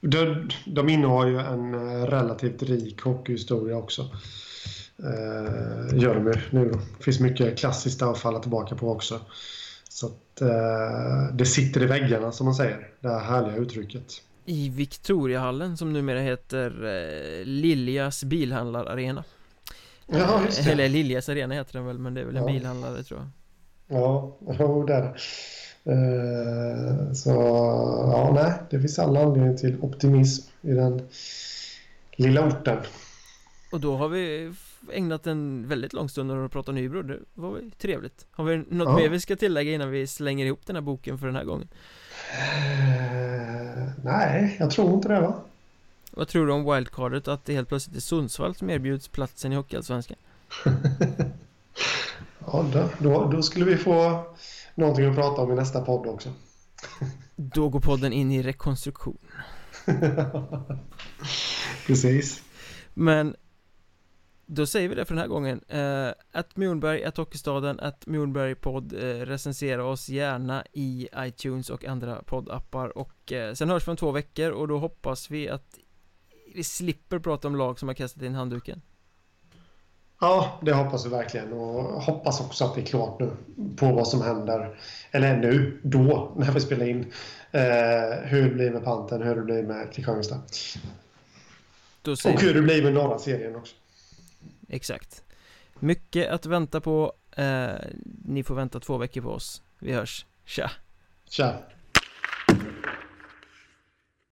de, de innehar ju en eh, relativt rik hockeyhistoria också. Uh, gör de ju nu. Det finns mycket klassiskt att falla tillbaka på också. Så att uh, det sitter i väggarna som man säger, det här härliga uttrycket. I Victoriahallen som numera heter Liljas bilhandlararena. Ja, just det. Eller Liljas arena heter den väl, men det är väl en ja. bilhandlare tror jag. Ja, jo, det är det. Eh, så ja, nej, det finns alla anledning till optimism i den lilla orten. Och då har vi ägnat en väldigt lång stund åt att prata Nybro, det var trevligt Har vi något ja. mer vi ska tillägga innan vi slänger ihop den här boken för den här gången? Uh, nej, jag tror inte det va? Vad tror du om wildcardet, att det helt plötsligt är Sundsvall som erbjuds platsen i Hockeyallsvenskan? ja, då, då, då skulle vi få någonting att prata om i nästa podd också. Då går podden in i rekonstruktion. Precis. Men då säger vi det för den här gången. Uh, att Mjornberg, att Hockeystaden, att Mjornberg podd uh, recensera oss gärna i iTunes och andra poddappar och uh, sen hörs vi om två veckor och då hoppas vi att vi slipper prata om lag som har kastat in handduken. Ja, det hoppas vi verkligen och hoppas också att det är klart nu på vad som händer. Eller nu, då, när vi spelar in. Eh, hur det blir med Panten, hur det blir med Kristianstad. Och hur det blir med norra serien också. Exakt. Mycket att vänta på. Eh, ni får vänta två veckor på oss. Vi hörs. Tja! Tja!